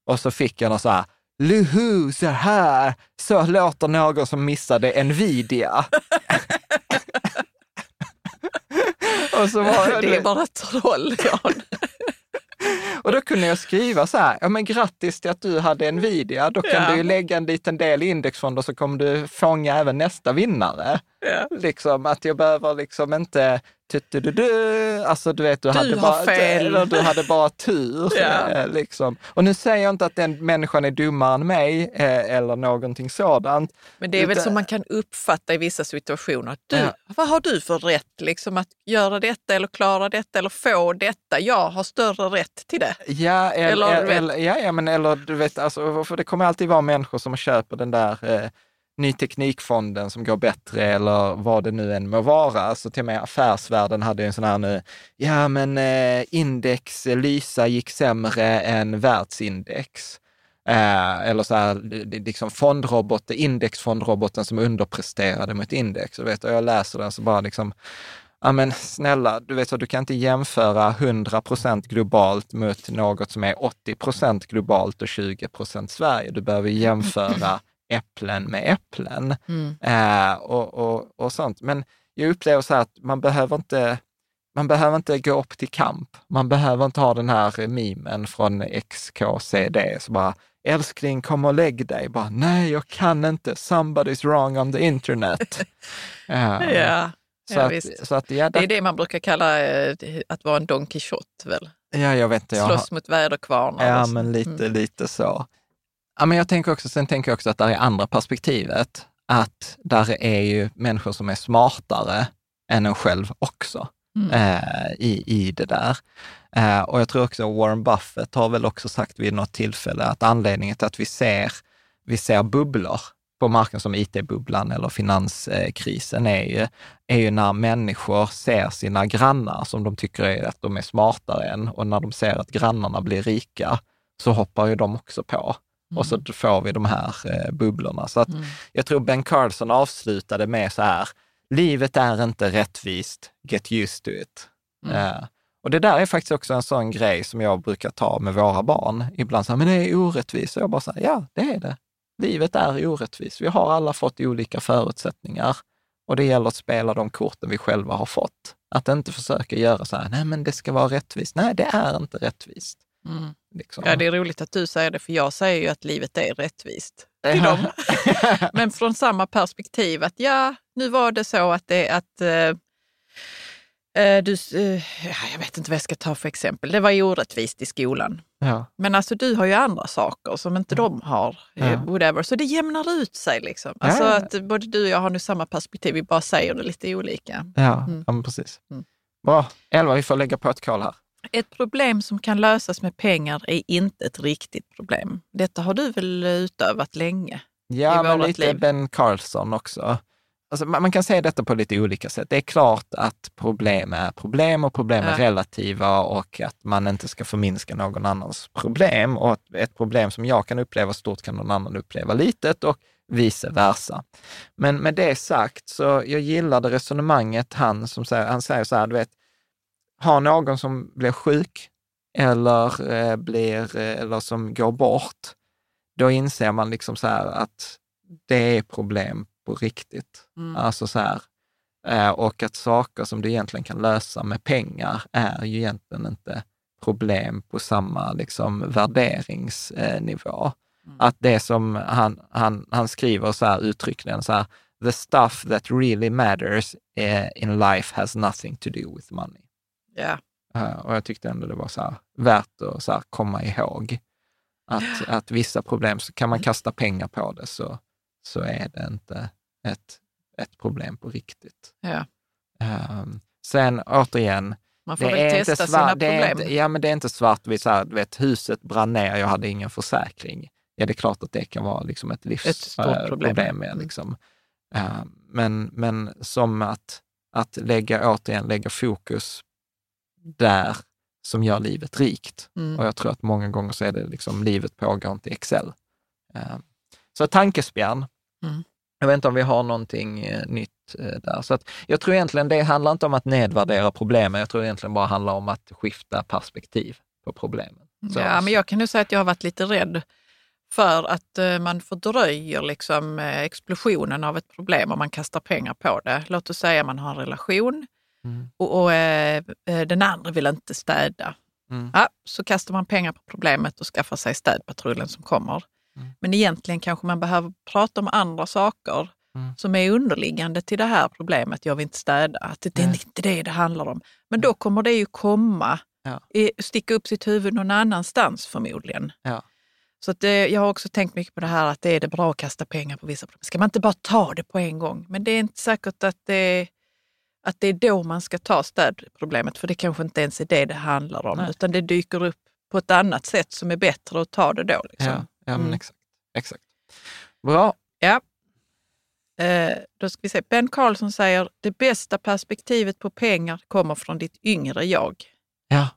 Speaker 1: Och så fick jag någon så här, Luhu, så här, så låter någon som missade Nvidia. och, så var
Speaker 2: Det är bara troll, Jan.
Speaker 1: och då kunde jag skriva så här, ja men grattis till att du hade Nvidia, då kan
Speaker 2: Ja.
Speaker 1: du ju lägga en liten del i indexfonder så kommer du fånga även nästa vinnare.
Speaker 2: Ja.
Speaker 1: Liksom att jag behöver liksom inte du, du, du, alltså du vet, du,
Speaker 2: Du
Speaker 1: hade bara,
Speaker 2: fel.
Speaker 1: Eller du hade bara tur.
Speaker 2: Ja.
Speaker 1: eh, liksom. Och nu säger jag inte att den människan är dummare än mig eh, eller någonting sådant.
Speaker 2: Men det är väl som man kan uppfatta i vissa situationer. Att Du,
Speaker 1: Ja.
Speaker 2: Vad har du för rätt liksom, att göra detta eller klara detta eller få detta? Jag har större rätt till det.
Speaker 1: Ja, eller,
Speaker 2: Eller,
Speaker 1: eller, ja, ja, men eller du vet, alltså, för det kommer alltid vara människor som köper den där eh, ny teknikfonden som går bättre eller vad det nu än må vara. Så till och med affärsvärlden hade ju en sån här nu, ja men eh, index eh, Lysa gick sämre än världsindex. Eh, eller så här, det- liksom fondrobot, indexfondroboten som underpresterade mot index. Och vet, och jag läser den så bara liksom, Ja men snälla, du vet så du kan inte jämföra 100 procent globalt mot något som är 80 procent globalt och 20 procent Sverige. Du behöver jämföra äpplen med äpplen eh, och, och, och sånt. Men jag upplever så här att man behöver inte man behöver inte gå upp till kamp. Man behöver inte ha den här memen från XKCD, så bara älskling kom och lägg dig. Bara, Nej, jag kan inte. Somebody's wrong on the internet. Eh,
Speaker 2: Ja,
Speaker 1: så,
Speaker 2: ja,
Speaker 1: att, så att, ja,
Speaker 2: Det är det man brukar kalla eh, att vara en Don Quijote väl?
Speaker 1: Ja, jag vet inte. Jag har,
Speaker 2: Slåss mot väderkvarnar.
Speaker 1: ja, men lite,
Speaker 2: Mm.
Speaker 1: lite så. Ja, men jag tänker också, sen tänker jag också att det är andra perspektivet. Att där är ju människor som är smartare än en själv också
Speaker 2: Mm.
Speaker 1: eh, i, i det där. Eh, och jag tror också Warren Buffett har väl också sagt vid något tillfälle att anledningen till att vi ser, vi ser bubblor på marknaden som IT-bubblan eller finanskrisen är ju, är ju när människor ser sina grannar som de tycker är att de är smartare än och när de ser att grannarna blir rika så hoppar ju de också på. Och så får vi de här eh, bubblorna. Så att jag tror Ben Carlson avslutade med så här, livet är inte rättvist, get used to it. Eh, och det där är faktiskt också en sån grej som jag brukar ta med våra barn. Ibland så här, men det är orättvist. Och jag bara säger, ja, det är det. Livet är orättvist. Vi har alla fått olika förutsättningar och det gäller att spela de korten vi själva har fått. Att inte försöka göra så här, nej men det ska vara rättvist. Nej, det är inte rättvist.
Speaker 2: Mm.
Speaker 1: Liksom.
Speaker 2: Ja, det är roligt att du säger det, för jag säger ju att livet är rättvist till dem. Men från samma perspektiv att ja, nu var det så att det att eh, eh, du, eh, ja, jag vet inte vad jag ska ta för exempel. Det var ju orättvist i skolan.
Speaker 1: ja.
Speaker 2: Men alltså du har ju andra saker som inte de har.
Speaker 1: Ja.
Speaker 2: Whatever. Så det jämnar ut sig. Liksom. Alltså
Speaker 1: Ja, ja.
Speaker 2: att både du och jag har nu samma perspektiv, vi bara säger det lite olika.
Speaker 1: Ja,
Speaker 2: Mm.
Speaker 1: ja men precis.
Speaker 2: Mm.
Speaker 1: Bra. Elva, vi får lägga på ett kol här.
Speaker 2: Ett problem som kan lösas med pengar är inte ett riktigt problem. Detta har du väl utövat länge?
Speaker 1: Ja, men lite
Speaker 2: liv.
Speaker 1: Ben Carlson också. Alltså, man, man kan säga detta på lite olika sätt. Det är klart att problem är problem och problem är
Speaker 2: Ja.
Speaker 1: relativa och att man inte ska förminska någon annans problem. Och att ett problem som jag kan uppleva stort kan någon annan uppleva litet och vice versa. Men med det sagt så jag gillade resonemanget han som säger, han säger så här, du vet, har någon som blir sjuk eller, eh, blir, eh, eller som går bort, då inser man liksom så här att det är problem på riktigt.
Speaker 2: Mm.
Speaker 1: Alltså så här, eh, och att saker som du egentligen kan lösa med pengar är ju egentligen inte problem på samma liksom, värderingsnivå.
Speaker 2: Mm.
Speaker 1: Att det som han, han, han skriver så här uttryckligen så här, the stuff that really matters in life has nothing to do with money.
Speaker 2: Ja.
Speaker 1: Eh, och jag tyckte ändå det var så här, värt att så här, komma ihåg. Att, att vissa problem, så kan man kasta pengar på det så, så är det inte ett, ett problem på riktigt.
Speaker 2: Ja.
Speaker 1: Ehm, sen återigen,
Speaker 2: Man får
Speaker 1: det
Speaker 2: väl
Speaker 1: är
Speaker 2: testa
Speaker 1: inte
Speaker 2: sina
Speaker 1: svart,
Speaker 2: problem.
Speaker 1: inte, ja, men det är inte svartvitt, så här, du vet, huset brann ner, jag hade ingen försäkring. Ja, det är klart att det kan vara liksom ett livsproblem.
Speaker 2: problem.
Speaker 1: problem med,
Speaker 2: Mm.
Speaker 1: liksom. Ehm, men, men som att, att lägga, återigen lägga fokus där som gör livet rikt.
Speaker 2: Mm.
Speaker 1: Och jag tror att många gånger så är det liksom, livet pågår inte i Excel. Ehm, så tankespjärn.
Speaker 2: Mm.
Speaker 1: Jag vet inte om vi har någonting eh, nytt eh, där. Så att jag tror egentligen det handlar inte om att nedvärdera problemen. Jag tror egentligen bara handlar om att skifta perspektiv på problemen. Så,
Speaker 2: Ja, men jag kan nu säga att jag har varit lite rädd för att eh, man fördröjer liksom, explosionen av ett problem om man kastar pengar på det. Låt oss säga man har en relation
Speaker 1: Mm.
Speaker 2: och, och eh, eh, den andra vill inte städa.
Speaker 1: Mm.
Speaker 2: Ja, så kastar man pengar på problemet och skaffar sig städpatrullen som kommer.
Speaker 1: Mm.
Speaker 2: Men egentligen kanske man behöver prata om andra saker
Speaker 1: Mm.
Speaker 2: som är underliggande till det här problemet, jag vill inte städa, att det är
Speaker 1: Nej.
Speaker 2: inte det det handlar om. Men då kommer det ju komma,
Speaker 1: Ja.
Speaker 2: sticka upp sitt huvud någon annanstans förmodligen.
Speaker 1: Ja.
Speaker 2: Så det, jag har också tänkt mycket på det här att det är det bra att kasta pengar på vissa problem. Ska man inte bara ta det på en gång? Men det är inte säkert att det, att det är då man ska ta städproblemet, för det kanske inte ens är det det handlar om,
Speaker 1: Nej.
Speaker 2: utan det dyker upp på ett annat sätt som är bättre att ta det då. Liksom.
Speaker 1: Ja, ja men
Speaker 2: Mm.
Speaker 1: exakt. exakt. Bra.
Speaker 2: Eh, då ska vi se. Ben Carlson säger det bästa perspektivet på pengar kommer från ditt yngre jag.
Speaker 1: Ja.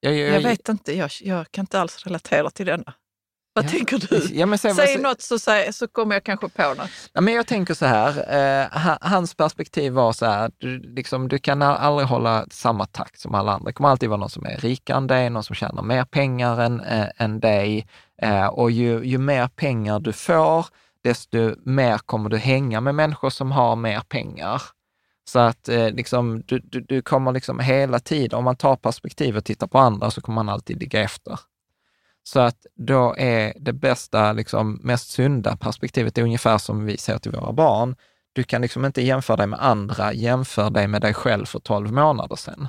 Speaker 1: Jag, jag,
Speaker 2: Jag vet inte, jag, jag kan inte alls relatera till denna. Vad
Speaker 1: Ja.
Speaker 2: tänker du?
Speaker 1: Ja, men sen,
Speaker 2: Säg något så, säg, så kommer jag kanske på något.
Speaker 1: Ja, men jag tänker så här, eh, ha- hans perspektiv var så här, du, liksom, du kan al- aldrig hålla samma takt som alla andra. Det kommer alltid vara någon som är rikare än dig, någon som tjänar mer pengar än, eh, än dig. Eh, och ju, ju mer pengar du får, desto mer kommer du hänga med människor som har mer pengar. Så att eh, liksom, du, du, du kommer liksom hela tiden, om man tar perspektiv och tittar på andra, så kommer man alltid ligga efter. Så att då är det bästa, liksom, mest sunda perspektivet är ungefär som vi säger till våra barn. Du kan liksom inte jämföra dig med andra, jämför dig med dig själv för 12 månader sedan.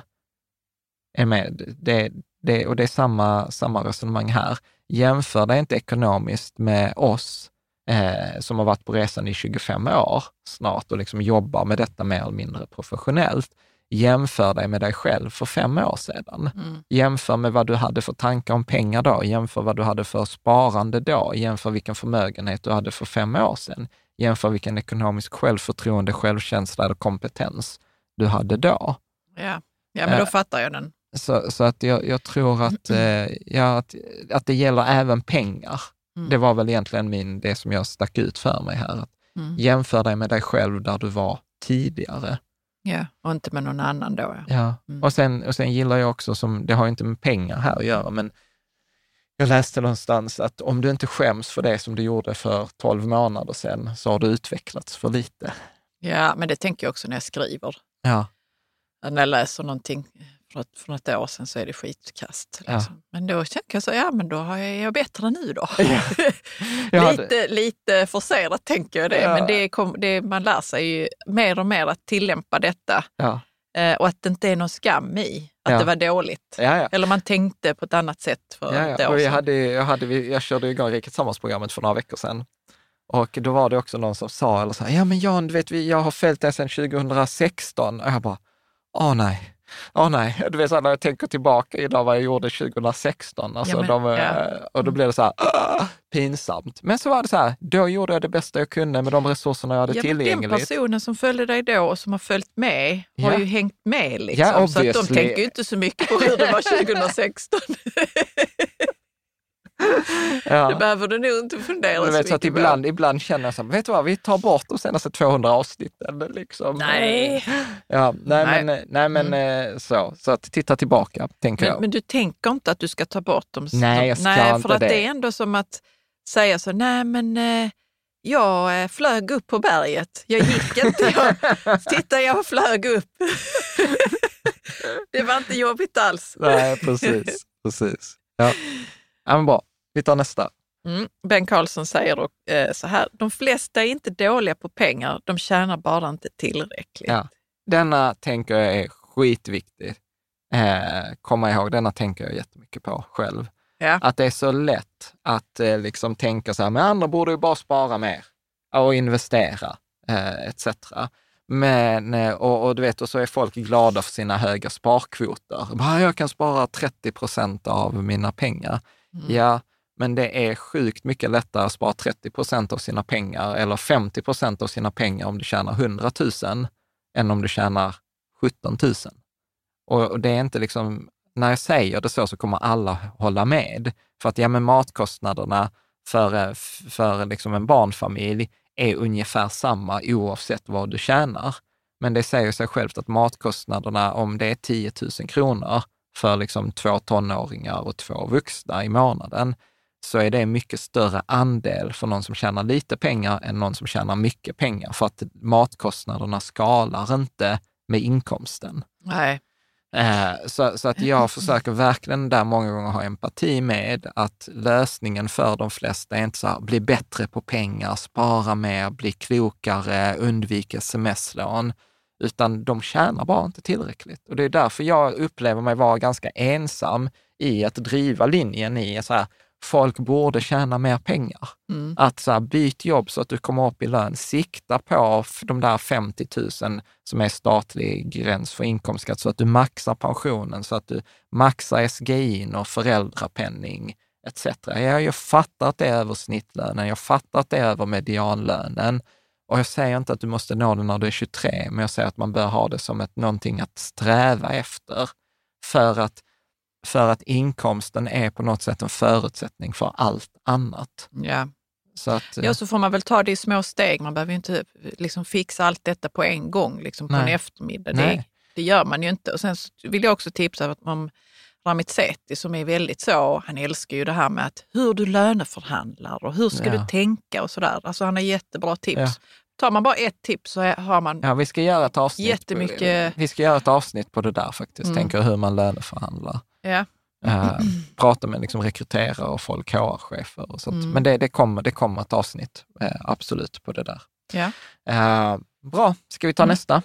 Speaker 1: Är med? Det, det, och det är samma, samma resonemang här. Jämför dig inte ekonomiskt med oss eh, som har varit på resan i 25 år snart och liksom jobbar med detta mer eller mindre professionellt. Jämför dig med dig själv för fem år sedan.
Speaker 2: Mm.
Speaker 1: Jämför med vad du hade för tankar om pengar då, jämför vad du hade för sparande då, jämför vilken förmögenhet du hade för fem år sedan, jämför vilken ekonomisk självförtroende, självkänsla eller kompetens du hade då.
Speaker 2: Ja. ja, men då
Speaker 1: Eh.
Speaker 2: fattar jag den.
Speaker 1: Så, så att jag, jag tror att, eh, ja, att, att det gäller även pengar.
Speaker 2: Mm.
Speaker 1: Det var väl egentligen min, det som jag stack ut för mig här. Att
Speaker 2: Mm.
Speaker 1: Jämför dig med dig själv där du var tidigare.
Speaker 2: Ja, och inte med någon annan då. Ja.
Speaker 1: Ja.
Speaker 2: Mm.
Speaker 1: Och, sen, och sen gillar jag också, som, det har ju inte med pengar här att göra, men jag läste någonstans att om du inte skäms för det som du gjorde för 12 månader sedan, så har du utvecklats för lite.
Speaker 2: ja, men det tänker jag också när jag skriver.
Speaker 1: Ja,
Speaker 2: När jag läser någonting från ett, från ett år sedan så är det skitkast.
Speaker 1: Ja.
Speaker 2: Liksom. Men då tänker jag så, ja men då är jag bättre nu då.
Speaker 1: Jag hade-
Speaker 2: lite, lite forcerat tänker jag det,
Speaker 1: Ja.
Speaker 2: men det kom, det, man lär sig ju mer och mer att tillämpa detta
Speaker 1: ja,
Speaker 2: eh, och att det inte är någon skam i att
Speaker 1: Ja.
Speaker 2: det var dåligt.
Speaker 1: ja. ja.
Speaker 2: Eller man tänkte på ett annat sätt för
Speaker 1: Ja,
Speaker 2: ett
Speaker 1: ja.
Speaker 2: år
Speaker 1: Och jag,
Speaker 2: sedan.
Speaker 1: hade, jag, hade, jag körde igång Rikets Samhällsprogrammet för några veckor sedan. Och då var det också någon som sa, eller så här, ja men Jan, du vet, jag har följt dig sedan 2016. Och jag bara, åh nej. Åh nej, du vet så här, när jag tänker tillbaka idag vad jag gjorde 2016, alltså,
Speaker 2: Ja, men-
Speaker 1: de, eh,
Speaker 2: ja.
Speaker 1: och då blev det så här, "Ah, pinsamt. Men så var det så här, då gjorde jag det bästa jag kunde med de resurserna jag hade
Speaker 2: Ja, men den
Speaker 1: tillgängligt.
Speaker 2: personen som följde dig då och som har följt med har
Speaker 1: Ja.
Speaker 2: ju hängt med. Liksom. Så att de tänker ju inte så mycket på hur det var 2016.
Speaker 1: Ja.
Speaker 2: Det behöver du nog inte fundera så
Speaker 1: vet, så att ibland, ibland känner jag så här, vet du vad, vi tar bort de senaste 200 avsnitten. Liksom.
Speaker 2: Nej.
Speaker 1: Ja, nej,
Speaker 2: Nej.
Speaker 1: men, nej, men eh, så. Så att titta tillbaka, tänker
Speaker 2: Men,
Speaker 1: jag.
Speaker 2: men du tänker inte att du ska ta bort dem?
Speaker 1: Nej, jag ska
Speaker 2: nej, för att
Speaker 1: det.
Speaker 2: det är ändå som att säga så, nej men eh, jag eh, flög upp på berget. Jag gick inte. Jag, titta, jag flög upp. det var inte jobbigt alls.
Speaker 1: Nej, precis. precis. Ja. ja, men bra. Vi tar nästa.
Speaker 2: Mm. Ben Carlson säger då, eh, så här, de flesta är inte dåliga på pengar, de tjänar bara inte tillräckligt.
Speaker 1: Ja. Denna tänker jag är skitviktig. Eh, komma ihåg, denna tänker jag jättemycket på själv.
Speaker 2: Ja.
Speaker 1: Att det är så lätt att eh, liksom tänka så här, men andra borde ju bara spara mer och investera eh, etc. Men, eh, och, och du vet, och så är folk glada för sina höga sparkvoter. Bara, jag kan spara 30 procent av mina pengar.
Speaker 2: Mm.
Speaker 1: Ja, men det är sjukt mycket lättare att spara 30 procent av sina pengar eller 50 procent av sina pengar om du tjänar 100 000 än om du tjänar 17 000. Och, det är inte liksom, när jag säger det så, så kommer alla hålla med. För att ja, men matkostnaderna för, eh, för liksom en barnfamilj är ungefär samma oavsett vad du tjänar. Men det säger sig självt att matkostnaderna, om det är 10 000 kronor för liksom två tonåringar och två vuxna i månaden, så är det en mycket större andel för någon som tjänar lite pengar än någon som tjänar mycket pengar. För att matkostnaderna skalar inte med inkomsten.
Speaker 2: Nej.
Speaker 1: Eh, så, så att jag försöker verkligen där många gånger ha empati med att lösningen för de flesta är inte så här, bli bättre på pengar, spara mer, bli klokare, undvika sms-lån, utan de tjänar bara inte tillräckligt. Och det är därför jag upplever mig vara ganska ensam i att driva linjen i så här, folk borde tjäna mer pengar.
Speaker 2: Mm.
Speaker 1: Att så här, byt jobb så att du kommer upp i lön. Sikta på de där 50 000 som är statlig gräns för inkomstskatt så att du maxar pensionen, så att du maxar SGI och föräldrapenning etc. Ja, jag fattar att det är över snittlönen, jag fattar att det är över medianlönen. Och jag säger inte att du måste nå det när du är 23, men jag säger att man bör ha det som ett, någonting att sträva efter. För att, för att inkomsten är på något sätt en förutsättning för allt annat.
Speaker 2: Ja.
Speaker 1: Så att,
Speaker 2: ja, så får man väl ta det i små steg. Man behöver ju inte liksom fixa allt detta på en gång, liksom på
Speaker 1: Nej.
Speaker 2: en eftermiddag. Det, det gör man ju inte. Och sen vill jag också tipsa om Ramit Sethi som är väldigt så, han älskar ju det här med att hur du löneförhandlar och hur ska
Speaker 1: Ja.
Speaker 2: du tänka och sådär. Alltså han har jättebra tips.
Speaker 1: Ja.
Speaker 2: Tar man bara ett tips så har man
Speaker 1: Ja, vi ska göra ett avsnitt.
Speaker 2: Jättemycket-
Speaker 1: Vi ska göra ett avsnitt på det där faktiskt.
Speaker 2: Mm.
Speaker 1: Tänker hur man löneförhandlar.
Speaker 2: Ja,
Speaker 1: Uh, prata med liksom rekryterare och folk, HR-chefer och sånt.
Speaker 2: Mm.
Speaker 1: Men det, det, kommer, det kommer ett avsnitt, eh, absolut, på det där.
Speaker 2: ja.
Speaker 1: Eh, bra, ska vi ta
Speaker 2: Mm.
Speaker 1: nästa?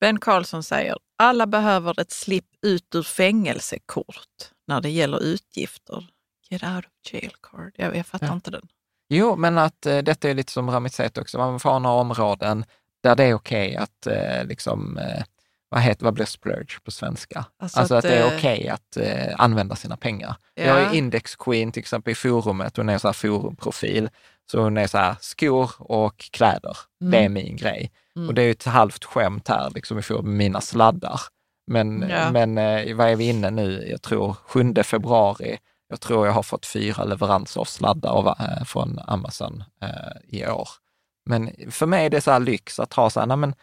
Speaker 2: Ben Carlson säger, alla behöver ett slipp ut ur fängelsekort när det gäller utgifter. Get out of jail card. Jag, jag fattar
Speaker 1: Ja.
Speaker 2: inte den.
Speaker 1: Jo, men att eh, detta är lite som Ramit säger också, man får ha några områden där det är okej att eh, liksom, eh, vad, heter, vad blir splurge på svenska?
Speaker 2: Alltså
Speaker 1: Alltså, att,
Speaker 2: att,
Speaker 1: det är
Speaker 2: eh,
Speaker 1: okej att eh, använda sina pengar.
Speaker 2: Ja.
Speaker 1: Jag ju Index Queen till exempel i forumet, hon är sån här forumprofil. Så hon är så här, skor och kläder,
Speaker 2: Mm.
Speaker 1: det är min grej.
Speaker 2: Mm.
Speaker 1: Och det är ju ett halvt skämt här liksom i forum mina sladdar. Men,
Speaker 2: Ja.
Speaker 1: men eh, vad är vi inne nu? Jag tror 7 februari. Jag tror jag har fått fyra leveranser av sladdar av, eh, från Amazon eh, i år. Men för mig är det så här lyx att ha så här, nej men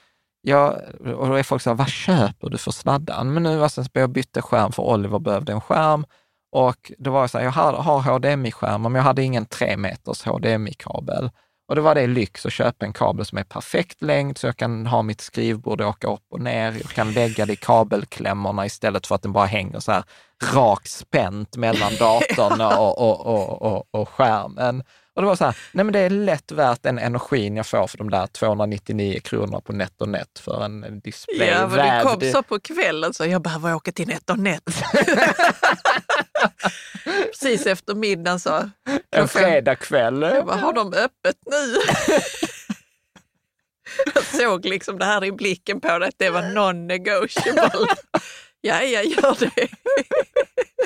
Speaker 1: jag, och då är folk så här, vad köper du för sladdan? Men nu alltså, jag bytte skärm för Oliver behövde en skärm och då var jag så här, jag har, har HDMI-skärm, men jag hade ingen 3 meters HDMI-kabel. Och då var det lyx att köpa en kabel som är perfekt längd så jag kan ha mitt skrivbord och åka upp och ner. Jag kan lägga det i kabelklämmorna istället för att den bara hänger så här rakt spänt mellan datorn och, och, och, och, och skärmen. Och det var så här, nej men det är lätt värt den energin jag får för de där 299 kronorna på NetOnNet för en display
Speaker 2: Ja, men det kom så på kvällen så jag behöver åka till NetOnNet. Precis efter middagen så.
Speaker 1: en fredagkväll.
Speaker 2: Jag bara, har de öppet nu? jag såg liksom det här i blicken på det, att det var non-negotiable. ja, jag gör det.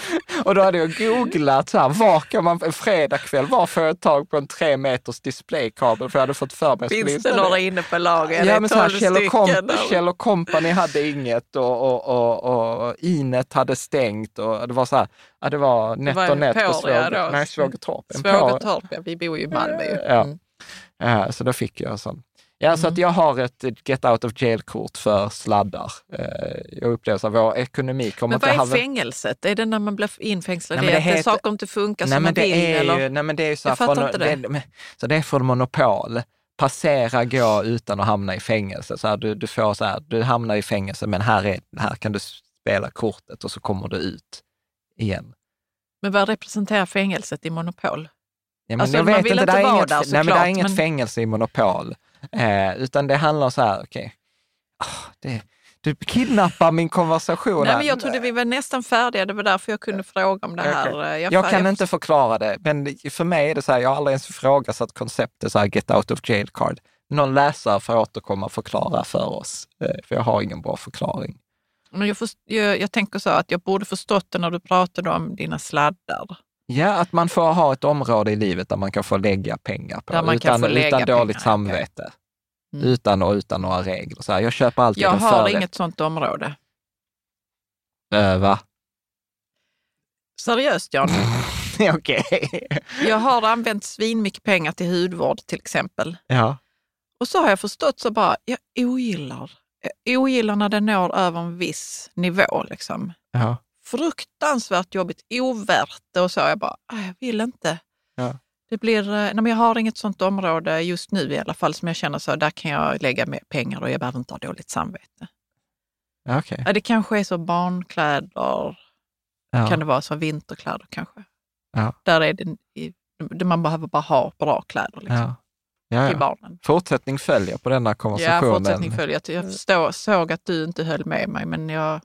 Speaker 1: Och då hade jag googlat, så här, var kan man en fredagkväll, var får jag tag på en tre meters displaykabel? För jag hade fått för mig
Speaker 2: Finns det några inne på lager?
Speaker 1: Ja, men så här, Kjell, och Comp-. Kjell och Company hade inget och, och, och, och Inet hade stängt och det var så här, ja, det var
Speaker 2: var
Speaker 1: NetOnNet på
Speaker 2: Emporia
Speaker 1: Svåger,
Speaker 2: då.
Speaker 1: nej,
Speaker 2: ja. Vi bor ju i Malmö ju.
Speaker 1: Ja.
Speaker 2: Mm.
Speaker 1: Så då fick jag sån. Ja, så att jag har ett get out of jail-kort för sladdar. Eh, Jag upplever att vår ekonomi kommer
Speaker 2: Men
Speaker 1: inte
Speaker 2: vad är fängelset? Är det när man blir infängslad?
Speaker 1: Nej, men
Speaker 2: det
Speaker 1: det heter-
Speaker 2: saker inte funkar
Speaker 1: Nej,
Speaker 2: som
Speaker 1: men
Speaker 2: man
Speaker 1: det
Speaker 2: vill?
Speaker 1: är
Speaker 2: eller?
Speaker 1: ju, nej, men det är ju så
Speaker 2: Jag fattar
Speaker 1: från-
Speaker 2: inte det.
Speaker 1: men- så det är för monopol. Passera, gå utan att hamna i fängelse. Så här, du, du får så här, du hamnar i fängelse, men här, är, här kan du spela kortet och så kommer du ut igen.
Speaker 2: Men vad representerar fängelset i Monopol?
Speaker 1: Ja, men
Speaker 2: Alltså,
Speaker 1: jag
Speaker 2: man
Speaker 1: vet
Speaker 2: vill
Speaker 1: inte,
Speaker 2: inte
Speaker 1: det
Speaker 2: vara
Speaker 1: inget,
Speaker 2: där
Speaker 1: nej, men det är
Speaker 2: såklart,
Speaker 1: inget
Speaker 2: men-
Speaker 1: fängelse i monopol. Eh, utan det handlar om så här, okej, Ah, det, du kidnappar min konversation.
Speaker 2: Nej, men jag trodde vi var nästan färdiga. Det var därför jag kunde fråga om det här.
Speaker 1: Okej.
Speaker 2: Jag,
Speaker 1: Jag,
Speaker 2: fa-
Speaker 1: kan
Speaker 2: jag-
Speaker 1: inte förklara det, men för mig är det så här, jag har aldrig ens ifrågasatt konceptet så här, get out of jail card. Någon läsare får återkomma och förklara för oss, eh, för jag har ingen bra förklaring.
Speaker 2: Men jag, först, jag, jag tänker så att jag borde förstått det när du pratade om dina sladdar.
Speaker 1: Ja, att man får ha ett område i livet där man kan få lägga pengar på, utan,
Speaker 2: få lägga
Speaker 1: utan dåligt
Speaker 2: pengar,
Speaker 1: samvete.
Speaker 2: Mm.
Speaker 1: Utan, och utan några regler. Så här, jag köper alltid
Speaker 2: Jag
Speaker 1: en
Speaker 2: har
Speaker 1: förrätt.
Speaker 2: inget sånt område.
Speaker 1: Eh, va?
Speaker 2: Seriöst Jan,
Speaker 1: Okej.
Speaker 2: jag har använt svinmycket pengar till hudvård till exempel.
Speaker 1: Ja.
Speaker 2: Och så har jag förstått så bara, jag ogillar, jag ogillar när det når över en viss nivå. Liksom.
Speaker 1: ja.
Speaker 2: Fruktansvärt jobbigt, ovärt det och så. Jag bara, "Ah, jag vill inte.
Speaker 1: Ja.
Speaker 2: Det blir, eh, nej, men jag har inget sånt område just nu i alla fall som jag känner så, där kan jag lägga mer pengar och jag behöver inte ha dåligt samvete.
Speaker 1: Ja, Okej.
Speaker 2: Ja, det kanske är så barnkläder,
Speaker 1: Ja.
Speaker 2: kan det vara så vinterkläder kanske.
Speaker 1: Ja.
Speaker 2: Där är det, man behöver bara ha bra kläder liksom,
Speaker 1: Ja. Ja,
Speaker 2: till
Speaker 1: ja.
Speaker 2: barnen.
Speaker 1: Fortsättning följer på denna
Speaker 2: Ja,
Speaker 1: konversationen.
Speaker 2: fortsättning följer. Jag förstår, såg att du inte höll med mig, men jag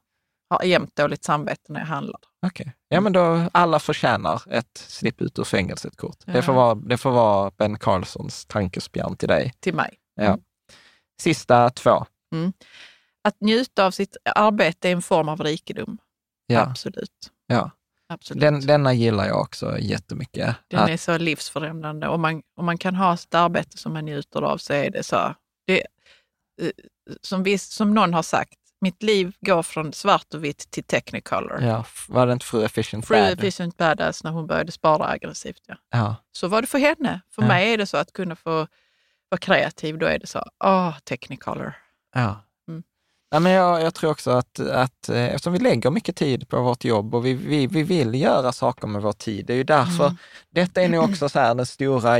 Speaker 2: har jämt dåligt samvete när jag handlar.
Speaker 1: Okej. Ja, men då alla förtjänar ett slipp ut ur fängelset-kort.
Speaker 2: Ja.
Speaker 1: Det, får vara, det får vara Ben Carlsons tankespjärn till dig.
Speaker 2: Till mig.
Speaker 1: Ja. Sista två.
Speaker 2: Att njuta av sitt arbete är en form av rikedom.
Speaker 1: Ja.
Speaker 2: Absolut.
Speaker 1: Ja.
Speaker 2: Absolut.
Speaker 1: Den, denna gillar jag också jättemycket.
Speaker 2: Den
Speaker 1: Att-
Speaker 2: är så livsförändrande. Om man, om man kan ha ett arbete som man njuter av så är det så. Det, eh, som, vi, som någon har sagt, mitt liv går från svart och vitt till technicolor.
Speaker 1: ja, var det inte Fru Efficient
Speaker 2: Free
Speaker 1: Bad?
Speaker 2: efficient badass när hon började spara aggressivt. Ja.
Speaker 1: Ja.
Speaker 2: Så var det för henne. För
Speaker 1: Ja.
Speaker 2: mig är det så att kunna få vara kreativ, då är det så, åh, technicolor.
Speaker 1: Ja.
Speaker 2: Mm.
Speaker 1: Ja, men jag, jag tror också att, att eh, eftersom vi lägger mycket tid på vårt jobb och vi, vi, vi vill göra saker med vår tid, det är ju därför,
Speaker 2: Mm.
Speaker 1: detta är nog också så här den stora,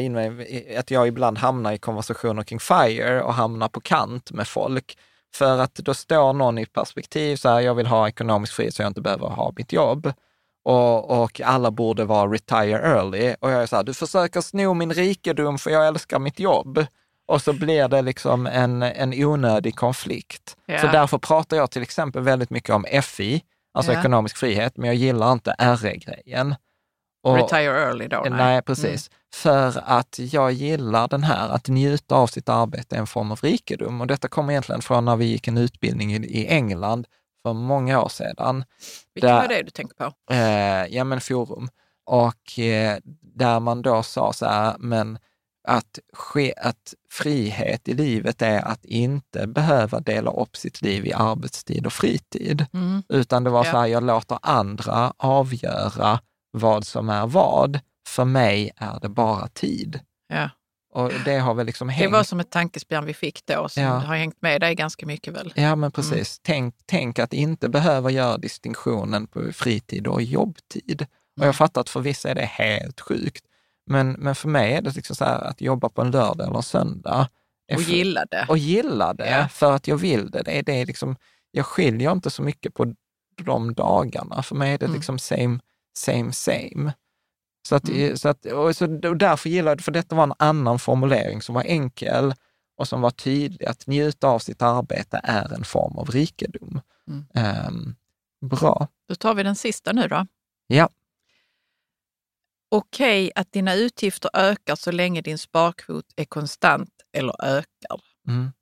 Speaker 1: att jag ibland hamnar i konversationer kring FIRE och hamnar på kant med folk. För att då står någon i perspektiv så här, jag vill ha ekonomisk frihet så jag inte behöver ha mitt jobb. Och, och alla borde vara retire early. Och jag är så här, du försöker sno min rikedom för jag älskar mitt jobb. Och så blir det liksom en, en onödig konflikt.
Speaker 2: Ja.
Speaker 1: Så därför pratar jag till exempel väldigt mycket om FI, alltså
Speaker 2: Ja.
Speaker 1: ekonomisk frihet, men jag gillar inte RE-grejen. Och-
Speaker 2: Retire early då?
Speaker 1: Nej, precis. För att jag gillar den här, att njuta av sitt arbete är en form av rikedom. Och detta kommer egentligen från när vi gick en utbildning i, i England för många år sedan.
Speaker 2: Vilken
Speaker 1: Där-
Speaker 2: var det du tänker på?
Speaker 1: Eh, ja, men forum. Och eh, där man då sa så här, men att, ske, att frihet i livet är att inte behöva dela upp sitt liv i arbetstid och fritid.
Speaker 2: Mm.
Speaker 1: Utan det var
Speaker 2: Ja.
Speaker 1: så här, jag låter andra avgöra vad som är vad. För mig är det bara tid.
Speaker 2: Ja.
Speaker 1: Och det har väl liksom
Speaker 2: Det
Speaker 1: hängt.
Speaker 2: var som ett tankespjärn vi fick då, som
Speaker 1: Ja.
Speaker 2: har hängt med dig ganska mycket väl?
Speaker 1: Ja, men precis. Tänk, tänk att inte behöva göra distinktionen på fritid och jobbtid. Och
Speaker 2: Mm.
Speaker 1: jag fattar att för vissa är det helt sjukt. Men, men för mig är det liksom så här att jobba på en lördag eller en söndag.
Speaker 2: Och
Speaker 1: för-
Speaker 2: gilla det.
Speaker 1: och gilla det
Speaker 2: Ja.
Speaker 1: för att jag vill det. det, är, det är liksom, jag skiljer inte så mycket på de dagarna. För mig är det
Speaker 2: Mm.
Speaker 1: liksom same, same, same. Så, att,
Speaker 2: Mm.
Speaker 1: så, att, och så och därför gillar jag det, för detta var en annan formulering som var enkel och som var tydlig. Att njuta av sitt arbete är en form av rikedom.
Speaker 2: Mm.
Speaker 1: Ehm, bra.
Speaker 2: Då tar vi den sista nu då.
Speaker 1: Ja.
Speaker 2: Okej att dina utgifter ökar så länge din sparkvot är konstant eller ökar.
Speaker 1: Mm.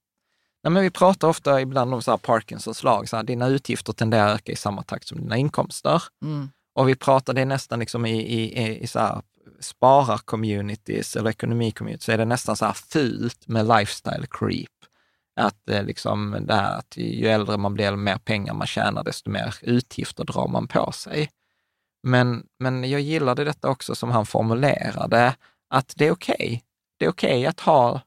Speaker 1: Nej, men vi pratar ofta ibland om så Parkinsons lag, så här, dina utgifter tenderar att öka i samma takt som dina inkomster.
Speaker 2: Mm.
Speaker 1: Och vi pratar, det är nästan liksom i, i, i, i så här sparar-communities eller ekonomi-communities, så är det nästan så här fult med lifestyle creep. Att eh, liksom det här att ju äldre man blir, ju mer pengar man tjänar, desto mer utgifter drar man på sig. Men, men jag gillade detta också som han formulerade, att det är okej. Det är okej att ha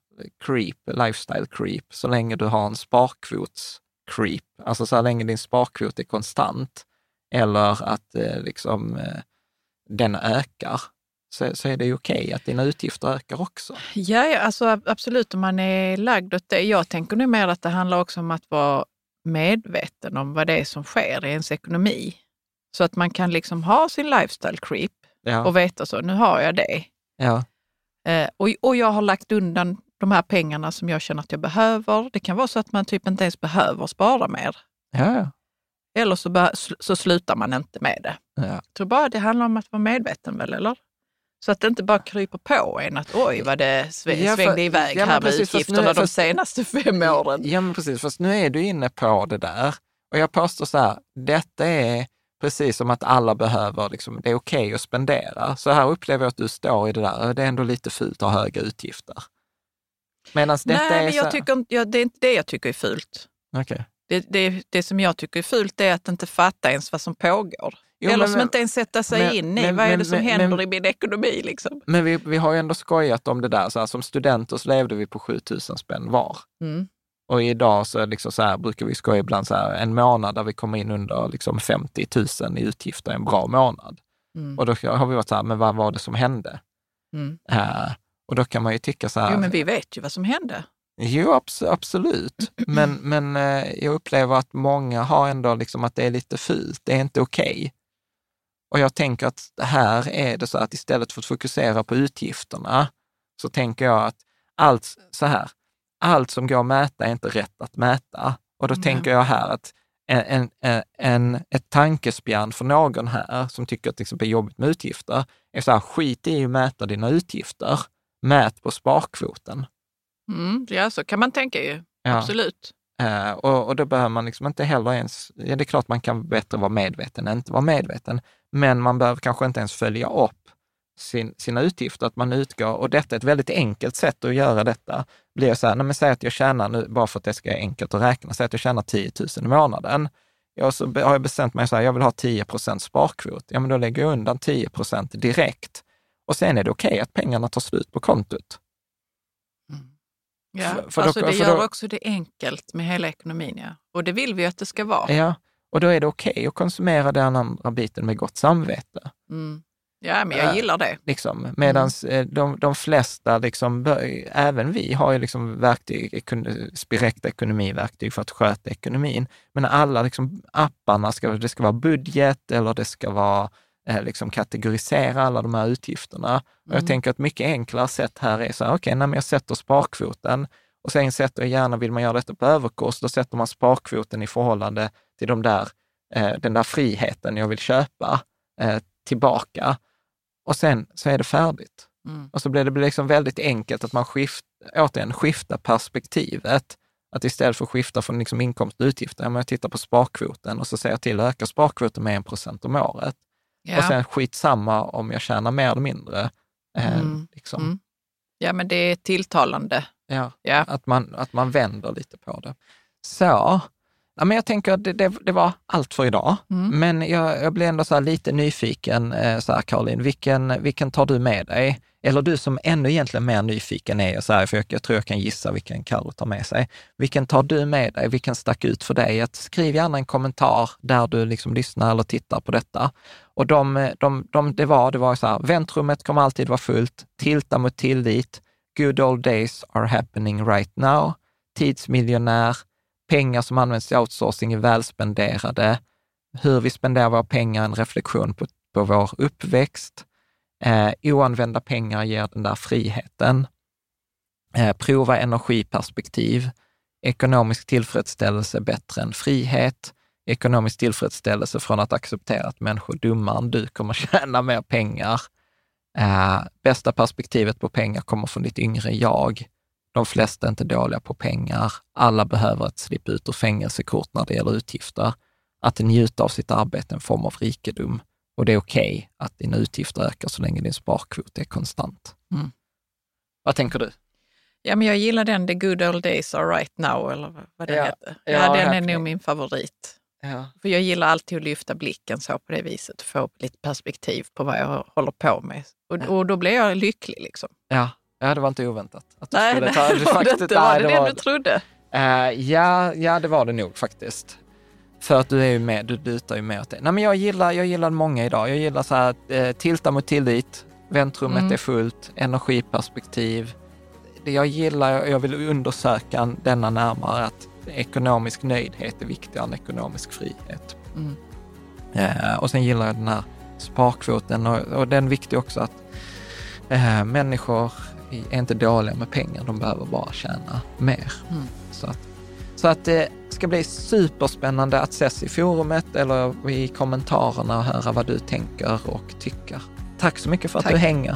Speaker 1: creep, lifestyle creep, så länge du har en sparkvots creep. Alltså så länge din sparkvot är konstant eller att eh, liksom, eh, den ökar, så, så är det ju okej att dina utgifter ökar också.
Speaker 2: Ja, ja alltså, ab- absolut om man är lagd åt det. Jag tänker nu mer att det handlar också om att vara medveten om vad det är som sker i ens ekonomi. Så att man kan liksom ha sin lifestyle creep
Speaker 1: Ja,
Speaker 2: och veta så, nu har jag det.
Speaker 1: ja,
Speaker 2: Eh, och, och jag har lagt undan de här pengarna som jag känner att jag behöver. Det kan vara så att man typ inte ens behöver spara mer.
Speaker 1: ja.
Speaker 2: Eller så, sl- så slutar man inte med det.
Speaker 1: ja.
Speaker 2: Jag tror bara det handlar om att vara medveten väl, eller? Så att det inte bara kryper på en att oj vad det sve-
Speaker 1: Ja, för-
Speaker 2: svängde iväg
Speaker 1: ja,
Speaker 2: här med
Speaker 1: precis, nu
Speaker 2: utgifterna
Speaker 1: är-
Speaker 2: de senaste fem åren.
Speaker 1: Ja, men precis. Fast nu är du inne på det där. Och jag påstår så här, detta är precis som att alla behöver, liksom, det är okej att spendera. Så här upplever jag att du står i det där, det är ändå lite fult att ha höga utgifter. Medan detta
Speaker 2: Nej,
Speaker 1: är
Speaker 2: men
Speaker 1: så
Speaker 2: jag tycker, inte- ja, det är inte det jag tycker är fult.
Speaker 1: Okej.
Speaker 2: Det, det, det som jag tycker är fult är att inte fatta ens vad som pågår.
Speaker 1: Jo,
Speaker 2: Eller
Speaker 1: men-
Speaker 2: som inte ens sätta sig
Speaker 1: men-
Speaker 2: in i
Speaker 1: men-
Speaker 2: vad är det som händer i min ekonomi. Liksom.
Speaker 1: Men vi, vi har ju ändå skojat om det där, så här, som studenter så levde vi på 7000 spänn var.
Speaker 2: Mm.
Speaker 1: Och idag så, liksom så här, brukar vi skoja ibland så här, en månad där vi kommer in under liksom 50 000 i utgifter en bra månad.
Speaker 2: Mm.
Speaker 1: Och då har vi varit så här, men vad var det som hände?
Speaker 2: Mm.
Speaker 1: Eh, och då kan man ju tycka så här,
Speaker 2: Jo, men vi vet ju vad som hände.
Speaker 1: Jo, abs absolut. Men, men eh, jag upplever att många har ändå liksom att det är lite fult, det är inte okej. Okay. Och jag tänker att här är det så att istället för att fokusera på utgifterna, så tänker jag att allt så här, allt som går att mäta är inte rätt att mäta. Och då mm. tänker jag här att en, en, en, ett tankespjärn för någon här som tycker att det är jobbigt med utgifter är så här, skit i att mäta dina utgifter. Mät på sparkvoten.
Speaker 2: Mm, ja, så kan man tänka ju. Ja. Absolut.
Speaker 1: Uh, och, och då behöver man liksom inte heller ens, ja det är klart man kan bättre vara medveten än inte vara medveten, men man behöver kanske inte ens följa upp sin, sina utgifter, att man utgår, och detta är ett väldigt enkelt sätt att göra detta, blir så här, nej men säg att jag tjänar nu, bara för att det ska vara enkelt att räkna, säg att jag tjänar 10 000 i månaden. Ja, så har jag bestämt mig så här, jag vill ha 10 procent sparkvot. Ja, men då lägger jag undan 10 procent direkt. Och sen är det okej okay att pengarna tar slut på kontot.
Speaker 2: Ja, för, för alltså då, det för gör då, också det enkelt med hela ekonomin. Ja. Och det vill vi att det ska vara.
Speaker 1: Ja, och då är det okej okay att konsumera den andra biten med gott samvete.
Speaker 2: Mm. Ja, men jag gillar det.
Speaker 1: Liksom, Medan mm. de, de flesta, liksom, även vi, har ju liksom verktyg, direkta ekonomiverktyg för att sköta ekonomin. Men alla liksom, apparna, ska, det ska vara budget eller det ska vara eh, liksom kategorisera alla de här utgifterna. Mm. Och jag mm. tänker att ett mycket enklare sätt här är så här, okej, okay, jag sätter sparkvoten och sen sätter jag gärna, vill man göra detta på överkurs, då sätter man sparkvoten i förhållande till de där, eh, den där friheten jag vill köpa eh, tillbaka. Och sen så är det färdigt. Mm. Och så blir det liksom väldigt enkelt att man skift, återigen skiftar perspektivet. Att istället för att skifta från liksom inkomst och utgifter, jag tittar på sparkvoten och så säger jag till att öka sparkvoten med en procent om året. Ja. Och sen skitsamma om jag tjänar mer eller mindre. Eh, mm. Liksom. Mm.
Speaker 2: Ja, men det är tilltalande.
Speaker 1: Ja, ja, Att, man, att man vänder lite på det. Så, Ja, men jag tänker att det, det, det, var allt för idag, mm. men jag, jag blir ändå så lite nyfiken, eh, så här, Caroline, vilken, vilken tar du med dig? Eller du som ännu egentligen mer nyfiken är, så här, för jag, jag tror jag kan gissa vilken Carro tar med sig. Vilken tar du med dig? Vilken stack ut för dig? Att skriv gärna en kommentar där du liksom lyssnar eller tittar på detta. Och de, de, de, det var, det var så här, väntrummet kommer alltid vara fullt, tilta mot tillit, good old days are happening right now, tidsmiljonär, pengar som används i outsourcing är välspenderade. Hur vi spenderar våra pengar, en reflektion på, på vår uppväxt. Eh, oanvända pengar ger den där friheten. Eh, prova energiperspektiv. Ekonomisk tillfredsställelse bättre än frihet. Ekonomisk tillfredsställelse från att acceptera att människor dummare än du kommer tjäna mer pengar. Eh, bästa perspektivet på pengar kommer från ditt yngre jag. De flesta är inte dåliga på pengar. Alla behöver ett slipp ut ur fängelsekort när det gäller utgifter. Att njuta av sitt arbete är en form av rikedom. Och det är okej okay att dina utgifter ökar så länge din sparkvot är konstant. Mm. Vad tänker du?
Speaker 2: Ja, men jag gillar den The Good Old Days Are Right Now, eller vad det ja, heter. Ja, ja den är nog min favorit. Ja. För jag gillar alltid att lyfta blicken så på det viset och få llit perspektiv på vad jag håller på med. Och, och då blir jag lycklig. liksom.
Speaker 1: Ja, Ja, det var inte oväntat.
Speaker 2: Att du nej, skulle ta, nej, faktiskt, det, var det, det, det du trodde?
Speaker 1: Uh, ja, ja, det var det nog faktiskt. För att du är ju med, du lutar ju mer åt det. Nej, men jag gillar, jag gillar många idag. Jag gillar så här, eh, tilta mot tillit, väntrummet mm. är fullt, energiperspektiv. Det jag gillar, jag vill undersöka denna närmare, att ekonomisk nöjdhet är viktigare än ekonomisk frihet. Mm. Eh, och sen gillar jag den här sparkvoten och, och den är viktig också att eh, människor är inte dåliga med pengar, de behöver bara tjäna mer. Mm. Så, att, så att det ska bli superspännande att ses i forumet eller i kommentarerna och höra vad du tänker och tycker. Tack så mycket för att Tack. du hänger.